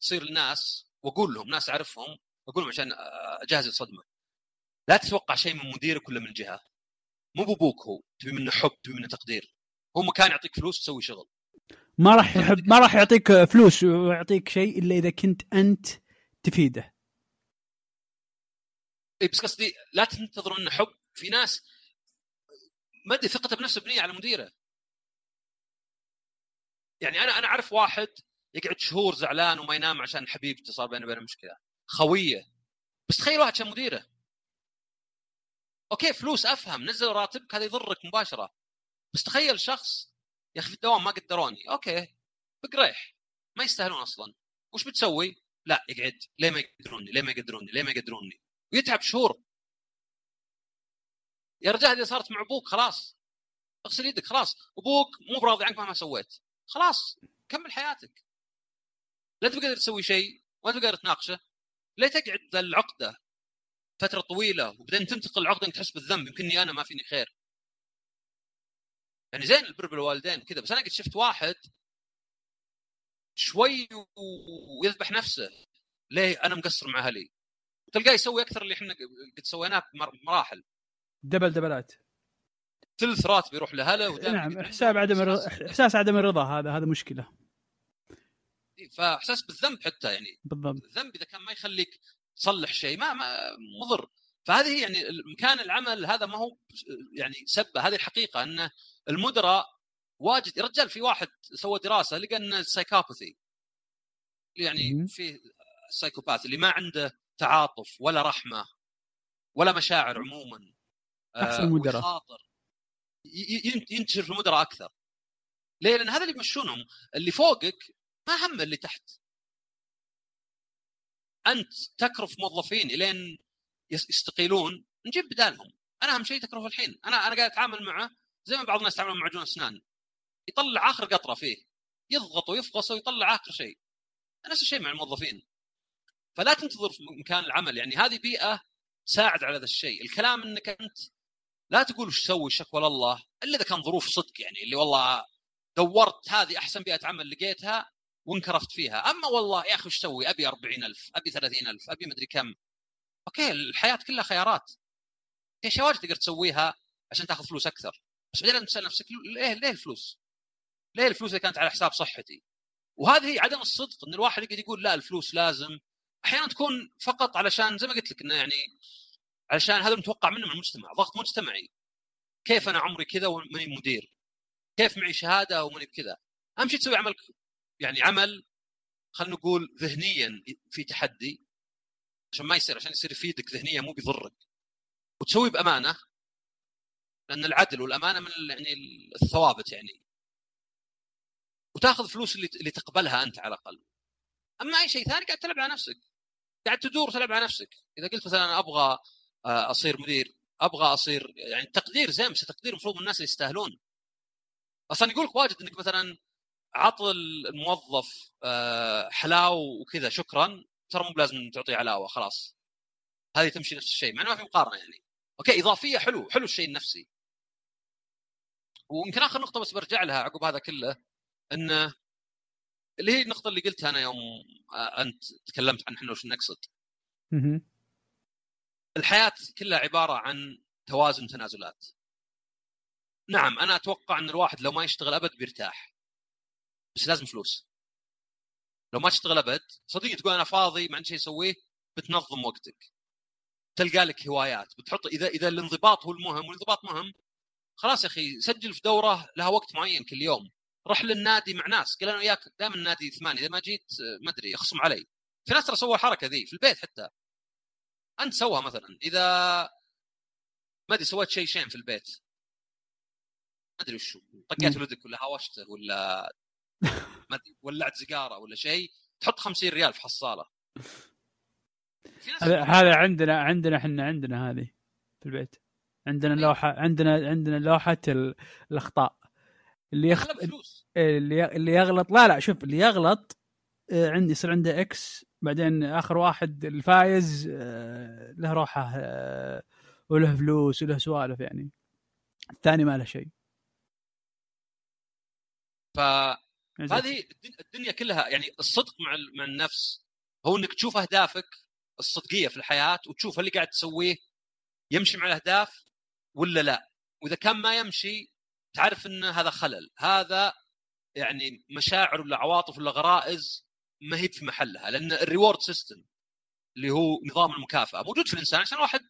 تصير الناس وأقول لهم ناس أعرفهم أقول لهم عشان أجهز الصدمة. لا تتوقع شيء من مديرك ولا من جهة. مو بأبوك هو تبي منه حب تبي منه تقدير. هو مكان يعطيك فلوس تسوي شغل. ما راح يحب ما راح يعطيك فلوس ويعطيك شيء إلا إذا كنت أنت تفيده. إي بس قصدي لا تنتظر انه حب. في ناس ما أدري ثقته بنفسه بنية على مديره. يعني أنا أنا أعرف واحد يقعد شهور زعلان وما ينام عشان حبيبته صار بينه وبينه مشكلة. خوية. بس تخيل واحد عشان مديره. أوكي فلوس أفهم نزل راتبك هذا يضرك مباشرة. بس تخيل شخص يا أخي في الدوام ما قدروني. أوكي بقريح. ما يستاهلون أصلا. وش بتسوي؟ لا يقعد. ليه ما يقدروني؟ ليه ما يقدروني؟ ليه ما يقدروني؟ ويتعب شهور. يا رجال إذا صارت مع أبوك خلاص. اغسل يدك خلاص. أبوك مو براضي عنك مهما سويت. خلاص كمل حياتك. لا تبقى تسوي شيء ولا تقدر تناقشه. ليه تقعد ذا العقدة فترة طويلة وبعدين تنتقل العقدة أنك تحس بالذنب يمكنني أنا ما فيني خير. يعني زين البر بالوالدين كذا بس أنا قد شفت واحد شوي ويذبح نفسه. ليه؟ أنا مقصر مع أهلي. تلقاه يسوي أكثر اللي إحنا قد سويناه بمراحل. دبل دبلات. ثلث راتبي يروح لهلا ودائما نعم حساب عدم إحساس عدم الرضا هذا هذا مشكلة. فإحساس بالذنب حتى يعني. بالضبط. الذنب إذا كان ما يخليك تصلح شيء ما, ما مضر. فهذه يعني مكان العمل هذا ما هو يعني سبة هذه الحقيقة إن المدراء واجد يا رجال في واحد سوى دراسة لقى ان ال psychopathy يعني. في ال psychopath اللي ما عنده تعاطف ولا رحمة ولا مشاعر عموما. أحسن آه، مدراء. ينتشر في المدراء أكثر. ليه؟ لأن هذا اللي يمشونهم. اللي فوقك ما هم اللي تحت. أنت تكرف موظفين إلين يس- يستقيلون. نجيب بدالهم. أنا أهم شيء تكرف الحين. أنا أنا قاعد أتعامل معه زي ما بعض الناس يتعاملون مع معجون أسنان. يطلع آخر قطرة فيه. يضغط ويفقص ويطلع آخر شيء. نفس الشيء مع الموظفين. فلا تنتظر في مكان العمل. يعني هذه بيئة تساعد على هذا الشيء. الكلام إنك أنت لا تقول وش سوي شكوى لله إلا إذا كان ظروف صدق يعني اللي والله دورت هذه أحسن بيئة عمل لقيتها وانكرفت فيها. أما والله يا أخي وش أسوي أبي 40000 أبي 30000 أبي مدري كم. أوكي الحياة كلها خيارات. في اشياء واجد تقدر تسويها عشان تاخذ فلوس أكثر. بس بعدين تسأل نفسك ليه ليه الفلوس؟ ليه الفلوس اللي كانت على حساب صحتي؟ وهذه عدم الصدق إن الواحد يقعد يقول لا الفلوس لازم. أحيانا تكون فقط علشان زي ما قلت لك إنه يعني علشان هذا المتوقع منه من المجتمع ضغط مجتمعي. كيف أنا عمري كذا وماني مدير؟ كيف معي شهادة وماني بكذا؟ أهم شيء تسوي عمل يعني عمل خلينا نقول ذهنيا في تحدي عشان ما يصير عشان يصير يفيدك ذهنيا مو بيضرك. وتسوي بأمانة لأن العدل والأمانة من يعني الثوابت يعني. وتأخذ فلوس اللي اللي تقبلها أنت على الأقل. أما أي شيء ثاني قاعد تلعب على نفسك. قاعد تدور تلعب على نفسك. إذا قلت مثلا أنا أبغى أصير مدير. أبغى أصير يعني التقدير زين بس التقدير المفروض من الناس اللي يستاهلون. أصلا يقول لك واجد إنك مثلا عط الموظف آه، حلاوة وكذا شكرا ترى مو بلازم تعطيه علاوة خلاص. هذه تمشي نفس الشيء مع إنه ما في مقارنة يعني. أوكي إضافية حلو حلو الشيء النفسي. ويمكن آخر نقطة بس برجع لها عقب هذا كله إنه اللي هي النقطة اللي قلتها أنا يوم آه، أنت تكلمت عن إحنا وش نقصد. الحياة كلها عبارة عن توازن تنازلات. نعم أنا أتوقع أن الواحد لو ما يشتغل أبد بيرتاح بس لازم فلوس. لو ما تشتغل أبد صدقني تقول أنا فاضي ما عندي شيء أسويه بتنظم وقتك. تلقى لك هوايات بتحط إذا إذا الانضباط هو المهم والانضباط مهم خلاص يا أخي سجل في دورة لها وقت معين كل يوم. روح للنادي مع ناس قال أنا وياك دائما النادي ثمانية إذا ما جيت ما أدري يخصم علي. في ناس ترى سووا الحركة ذي في البيت حتى. انت سوها مثلا إذا ما أدري سويت شيء شين في البيت. ما أدري وشو طقيت. ولدك ولا هاوشته ولا ما أدري ولعت سيجارة ولا شيء تحط 50 ريال في حصالة. هذا هذا عندنا عندنا إحنا عندنا هذه في البيت. عندنا أي. لوحه عندنا عندنا لوحة ال- الأخطاء. اللي يخ... اللي يغلط لا لا شوف اللي يغلط آه، عندي يصير عنده X بعدين آخر واحد الفايز آه، له روحه آه، وله فلوس وله سوالف يعني. الثاني ما له شيء. فهذه الدن- الدنيا كلها يعني الصدق مع مع النفس هو إنك تشوف أهدافك الصدقية في الحياة وتشوف هل اللي قاعد تسويه يمشي مع الأهداف ولا لا. وإذا كان ما يمشي تعرف إن هذا خلل. هذا يعني مشاعر ولا عواطف ولا غرائز ما هي في محلها لأن ال reward system اللي هو نظام المكافأة موجود في الإنسان عشان واحد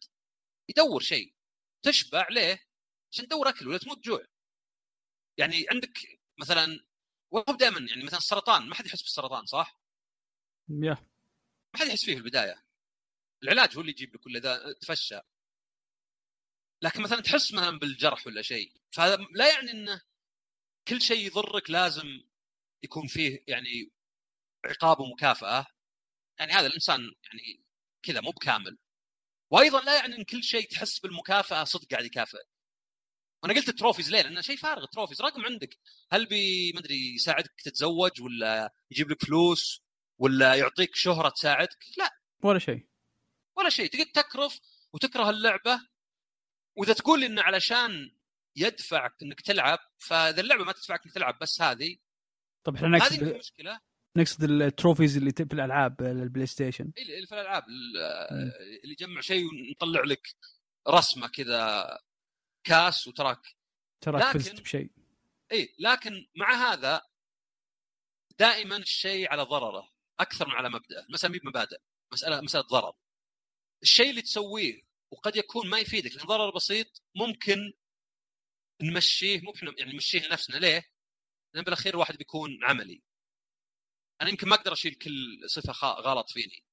يدور شيء تشبع ليه؟ عشان تدور أكل ولا تموت جوع يعني عندك مثلا وهو دائما يعني مثلا السرطان ما حد يحس بالسرطان صح؟ يا ما حد يحس فيه في البداية العلاج هو اللي يجيب لك ولا إذا تفشى لكن مثلا تحس مثلا بالجرح ولا شيء فهذا لا يعني إنه كل شيء يضرك لازم يكون فيه يعني عقاب ومكافأة يعني هذا الإنسان يعني كذا مو بكامل. وأيضا لا يعني إن كل شيء تحس بالمكافأة صدق قاعد يكافئ وأنا قلت ال trophies ليه؟ لأنه شيء فارغ ال trophies رقم عندك. هل بي ما أدري يساعدك تتزوج ولا يجيب لك فلوس ولا يعطيك شهرة تساعدك؟ لا. ولا شيء. ولا شيء. تقعد تكرف وتكره اللعبة. وإذا تقول لي انه علشان يدفعك إنك تلعب فإذا اللعبة ما تدفعك إنك تلعب بس هذه طب إحنا هذه نقصد المشكلة نقصد ال trophies اللي في الألعاب البلاي ستيشن اللي في الألعاب اللي يجمع شيء ونطلع لك رسمة كذا كاس وتراك. تراك لكن- فزت بشيء. إي لكن مع هذا دائما الشيء على ضرره أكثر من على مبدا المسألة مي بمبادئ مسألة مسألة ضرر. الشيء اللي تسويه وقد يكون ما يفيدك لأن ضرر بسيط ممكن نمشيه مو إحنا يعني نمشيه لنفسنا. ليه؟ لأن بالأخير الواحد بيكون عملي. أنا يمكن ما أقدر أشيل كل صفة غلط فيني.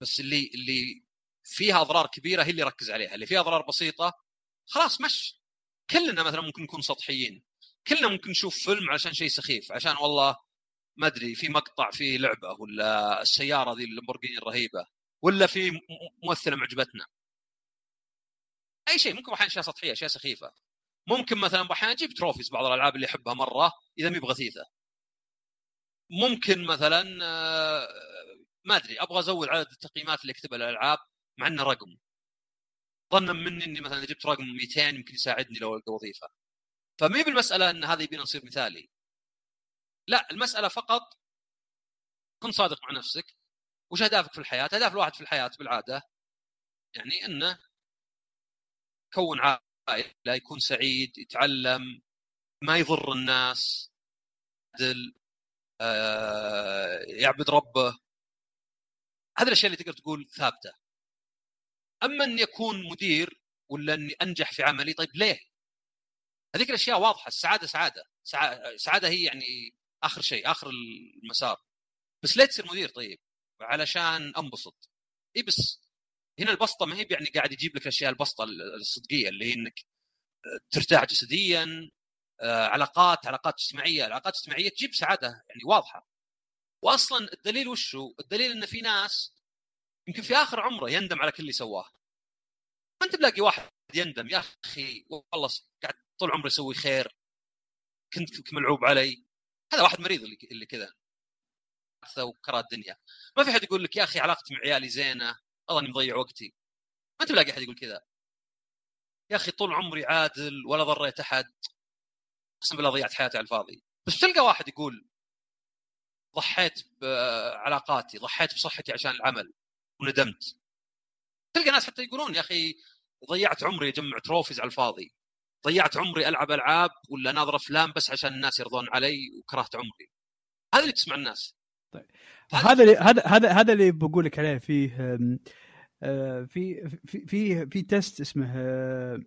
بس اللي اللي فيها أضرار كبيرة هي اللي ركز عليها. اللي فيها أضرار بسيطة خلاص مش. كلنا مثلا ممكن نكون سطحيين. كلنا ممكن نشوف فيلم عشان شيء سخيف عشان والله ما أدري في مقطع في لعبة ولا السيارة ذي اللامبورجيني الرهيبة ولا في ممثلة معجبتنا. أي شيء ممكن أحيانا اشياء سطحية اشياء سخيفة. ممكن مثلا أحيانا أجيب trophies بعض الألعاب اللي أحبها مرة إذا مي بغثيثة. ممكن مثلا آه، ما أدري أبغى أزود عدد التقييمات اللي أكتبها للألعاب مع إنه رقم. ظنا مني إني مثلا جبت رقم 200 يمكن يساعدني لو ألقى وظيفة. فمي بالمسألة إن هذا يبينا نصير مثالي. لا المسألة فقط كن صادق مع نفسك. وش أهدافك في الحياة؟ أهداف الواحد في الحياة بالعادة يعني إنه يكون عائلة يكون سعيد يتعلم ما يضر الناس يعبد ربه. هذه الأشياء اللي تقدر تقول ثابتة. أما اني اكون مدير ولا أني أنجح في عملي طيب ليه؟ هذيك الأشياء واضحة السعادة سعادة. سع- سعادة هي يعني آخر شيء آخر المسار. بس ليه تصير مدير طيب؟ علشان أنبسط. اي بس؟ هنا البسطة ما هي يعني قاعد يجيب لك الأشياء البسطة الصدقية اللي هي إنك ترتاح جسديا آه، علاقات علاقات اجتماعية. العلاقات الاجتماعية تجيب سعادة يعني واضحة. واصلا الدليل وش هو؟ الدليل إن في ناس يمكن في آخر عمره يندم على كل اللي سواه. ما أنت بلاقي واحد يندم يا أخي والله قاعد طول عمري أسوي خير. كنت ملعوب علي. هذا واحد مريض اللي كذا. وكرة الدنيا. ما في حد يقول لك يا أخي علاقتي مع عيالي زينة. والله إني مضيع وقتي. ما أنت بلاقي أحد يقول كذا. يا أخي طول عمري عادل ولا ضريت أحد. أقسم بالله ضيعت حياتي على الفاضي. بس تلقى واحد يقول ضحيت بعلاقاتي ضحيت بصحتي عشان العمل وندمت. تلقى ناس حتى يقولون يا أخي ضيعت عمري أجمع trophies على الفاضي. ضيعت عمري ألعب ألعاب ولا ناظر أفلام بس عشان الناس يرضون علي وكرهت عمري. هذا اللي تسمع الناس. هذا اللي هذا هذا هذا اللي بقول لك عليه فيه آه، في في في في test اسمه آه،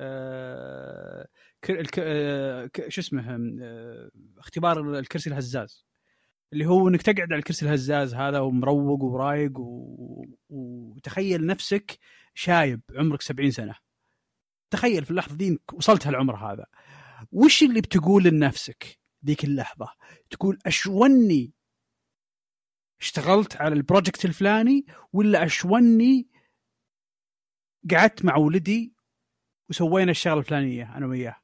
آه، كر- الك- آه، ك- شو اسمه آه، اختبار الكرسي الهزاز. اللي هو إنك تقعد على الكرسي الهزاز هذا ومروق ورايق و... وتخيل نفسك شايب عمرك 70 سنة. تخيل في اللحظة دي وصلت هالعمر هذا. وش اللي بتقول لنفسك ذيك اللحظة؟ تقول أشوني اشتغلت على ال project الفلاني ولا أشوني قعدت مع ولدي وسوينا الشغلة الفلانية أنا وياه؟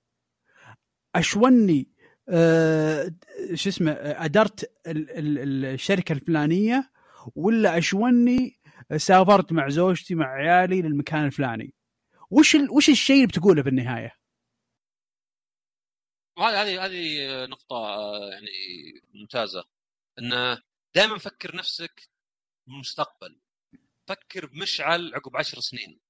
أشوني آه شو اسمه أدرت ال- ال- الشركة الفلانية ولا أشوني سافرت مع زوجتي مع عيالي للمكان الفلاني؟ وش ال... وش الشيء اللي بتقوله في النهايه؟ وهذه هذه هذه نقطة آه، يعني ممتازة. انه دائما فكر نفسك بالمستقبل. فكر بمشعل عقب عشر سنين.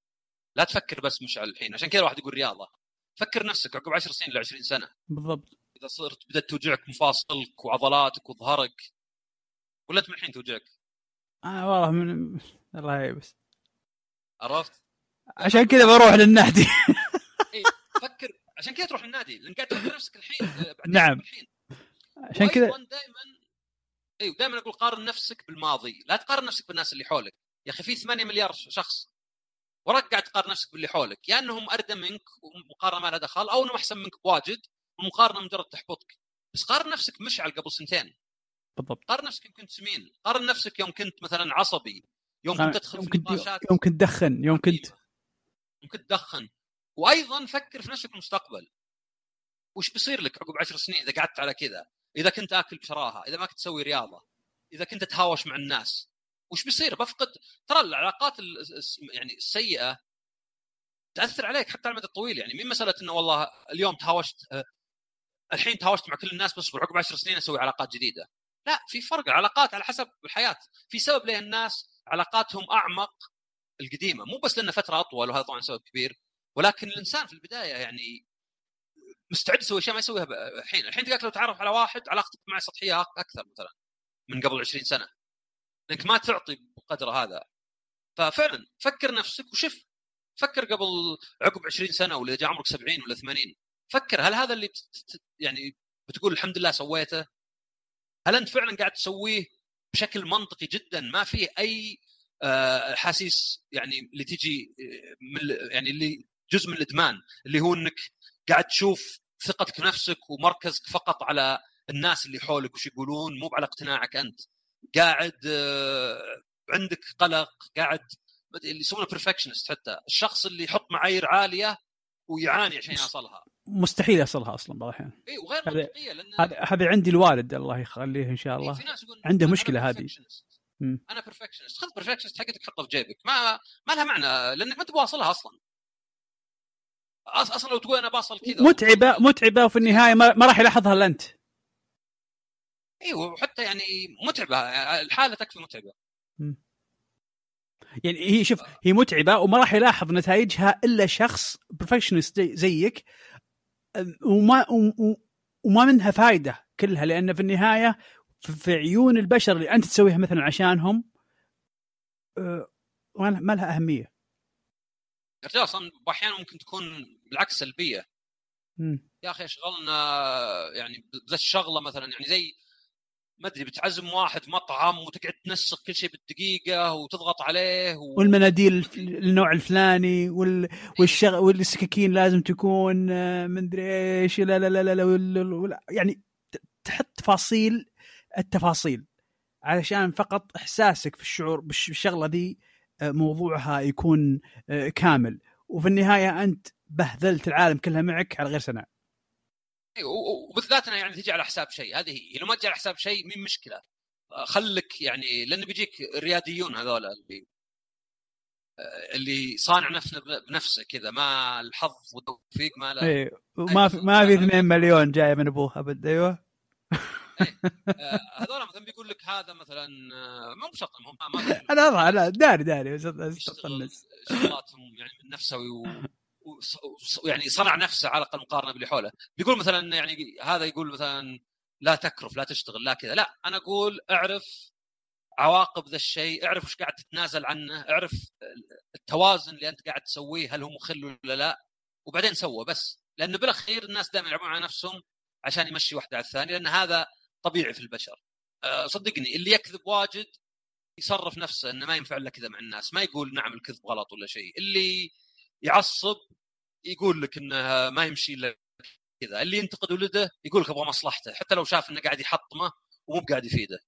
لا تفكر بس مشعل الحين. عشان كذا الواحد يقول رياضة. فكر نفسك عقب عشر سنين ل 20 سنة. بالضبط. إذا صرت بدأت توجعك مفاصلك وعضلاتك وظهرك ولا من الحين توجعك؟ آه والله من الله يبس عرفت؟ عشان كذا بروح للنادي. فكر. عشان كذا تروح النادي لأن قاعد تفكر نفسك الحين آه، نعم. الحين. عشان كذا دائما أيوه دائما أقول قارن نفسك بالماضي. لا تقارن نفسك بالناس اللي حولك. يا أخي في 8 مليار شخص. وراك قاعد تقارن نفسك باللي حولك يا إنهم أردى منك ومقارنة ما لها دخل أو إنهم أحسن منك بواجد ومقارنة مجرد تحبطك. بس قارن نفسك مشعل قبل سنتين. بالضبط. قارن نفسك يوم كنت سمين. قارن نفسك يوم كنت مثلا عصبي. يوم كنت تدخل يوم في كنت نقاشات. يوم كنت تدخن يوم كنت يوم كنت تدخن وأيضا فكر في نفسك المستقبل. وش بيصير لك عقب عشر سنين إذا قعدت على كذا؟ إذا كنت آكل بشراهة إذا ما كنت تسوي رياضة إذا كنت تهاوش مع الناس؟ وش بيصير؟ بفقد. ترى العلاقات يعني السيئه تأثر عليك حتى على المدى الطويل. يعني مين مسألة إنه والله اليوم تهاوشت آه، الحين تهاوشت مع كل الناس بس عقب عشر سنين أسوي علاقات جديدة؟ لا في فرق. العلاقات على حسب الحياة. في سبب ليه الناس علاقاتهم أعمق القديمة. مو بس لأن فترة أطول وهذا طبعا سبب كبير ولكن الإنسان في البداية يعني مستعد يسوي أشياء ما يسويها الحين، الحين تلقاك لو تعرف على واحد علاقتك معه سطحية أكثر مثلا من قبل 20 سنة. لانك ما تعطي بقدر هذا. ففعلا فكر نفسك وشوف فكر قبل عقب 20 سنة ولا جاء عمرك 70 ولا 80 فكر هل هذا اللي يعني بتقول الحمد لله سويته؟ هل أنت فعلا قاعد تسويه بشكل منطقي جدا؟ ما فيه أي احاسيس يعني اللي تجي من يعني اللي جزء من الإدمان اللي هو إنك قاعد تشوف ثقتك نفسك ومركزك فقط على الناس اللي حولك وش يقولون مو على اقتناعك أنت. قاعد عندك قلق قاعد اللي يسمونه بيرفكشنست حتى. الشخص اللي يحط معايير عالية ويعاني عشان يوصلها مستحيل يصلها أصلا بعض الأحيان. إي وغير منطقية لأن هذا عندي الوالد الله يخليه إن شاء الله. في ناس يقول عنده مشكلة هذه. أنا perfectionist خذ perfectionist حقتك حطها في جيبك. ما ما لها معنى لأنك ما انت بواصلها أصلا. أصلا لو تقول أنا باصل كذا. متعبة متعبة وفي النهاية ما, ما راح يلاحظها إلا أنت. أيوه وحتى يعني متعبة الحالة تكفي متعبة يعني هي شوف هي متعبة وما راح يلاحظ نتائجها إلا شخص perfectionist زيك وما وما منها فائده كلها لأن في النهاية في عيون البشر اللي أنت تسويها مثلا عشانهم ما لها أهمية. يا رجال أصلا أحيانا ممكن تكون بالعكس سلبية. مم. يا أخي اشغلنا يعني بذا الشغلة مثلا يعني زي ما أدري بتعزم واحد مطعم وتقعد تنسق كل شيء بالدقيقة وتضغط عليه و... والمناديل النوع الفلاني وال... والشغ... والسكاكين لازم تكون من أدري إيش لا لا لا لا, لا, لا, لا يعني تحط تفاصيل التفاصيل علشان فقط إحساسك في الشعور بالشغلة دي موضوعها يكون كامل. وفي النهاية أنت بهذلت العالم كلها معك على غير سنة. وبالذات يعني تجي على حساب شيء. هذه هي. لو ما تجي على حساب شيء مين مشكلة؟ خلك يعني لأن بيجيك رياديون هذول اللي اللي صانع نفسه بنفسه كذا ما الحظ والتوفيق ما له إيه وما في ما في 2 مليون جاية من أبوه أبد. أيوه. هذول مثلا بيقول لك هذا مثلا مو بشرط هم ما أنا لا داري داري بس شغلاتهم يعني من نفسوي و... يعني صنع نفسه على الاقل مقارنة باللي حوله. بيقول مثلا يعني هذا يقول مثلا لا تكرف لا تشتغل لا كذا. لا أنا أقول اعرف عواقب ذا الشيء اعرف وش قاعد تتنازل عنه اعرف التوازن اللي أنت قاعد تسويه هل هو مخل ولا لا وبعدين سوى بس. لأن بالأخير الناس دائما يلعبون على نفسهم عشان يمشي واحدة على الثانية لأن هذا طبيعي في البشر. صدقني اللي يكذب واجد يصرف نفسه إنه ما ينفع له كذا مع الناس. ما يقول نعم الكذب غلط ولا شيء. اللي يعصب يقول لك إنه ما يمشي إلا كذا. اللي ينتقد ولده يقول لك أبغى مصلحته حتى لو شاف إنه قاعد يحطمه ومو قاعد يفيده.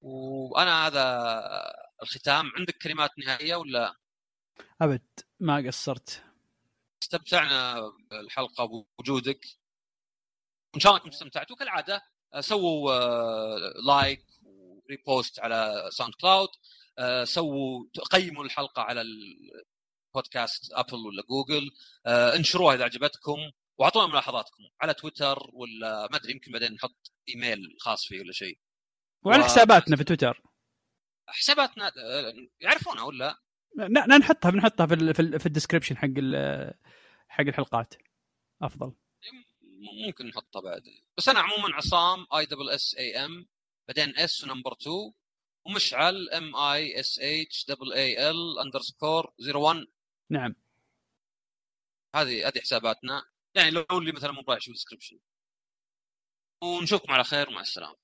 وأنا هذا الختام. عندك كلمات نهائية ولا؟ أبد ما قصرت. استمتعنا بالحلقة بوجودك. وان شاء الله انكم استمتعتوا. كالعاده سووا like و repost على ساوند كلاود سووا قيموا الحلقة على بودكاست أبل ولا جوجل آه انشروها إذا عجبتكم وأعطونا ملاحظاتكم على تويتر ولا ما أدري يمكن بعدين نحط إيميل خاص فيه ولا شيء. وعلى و... حساباتنا في تويتر. حساباتنا يعرفونها ولا؟ لا نحطها بنحطها في في, في ال description حق حق الحلقات. أفضل. ممكن نحطها بعد. بس أنا عموما عصام E double S A M بعدين S و number 2 ومشعل M E S H double A L underscore 01 نعم. هذه هذه حساباتنا. يعني لو اللي مثلا مو رايح يشوف ونشوفكم على خير ومع السلامة.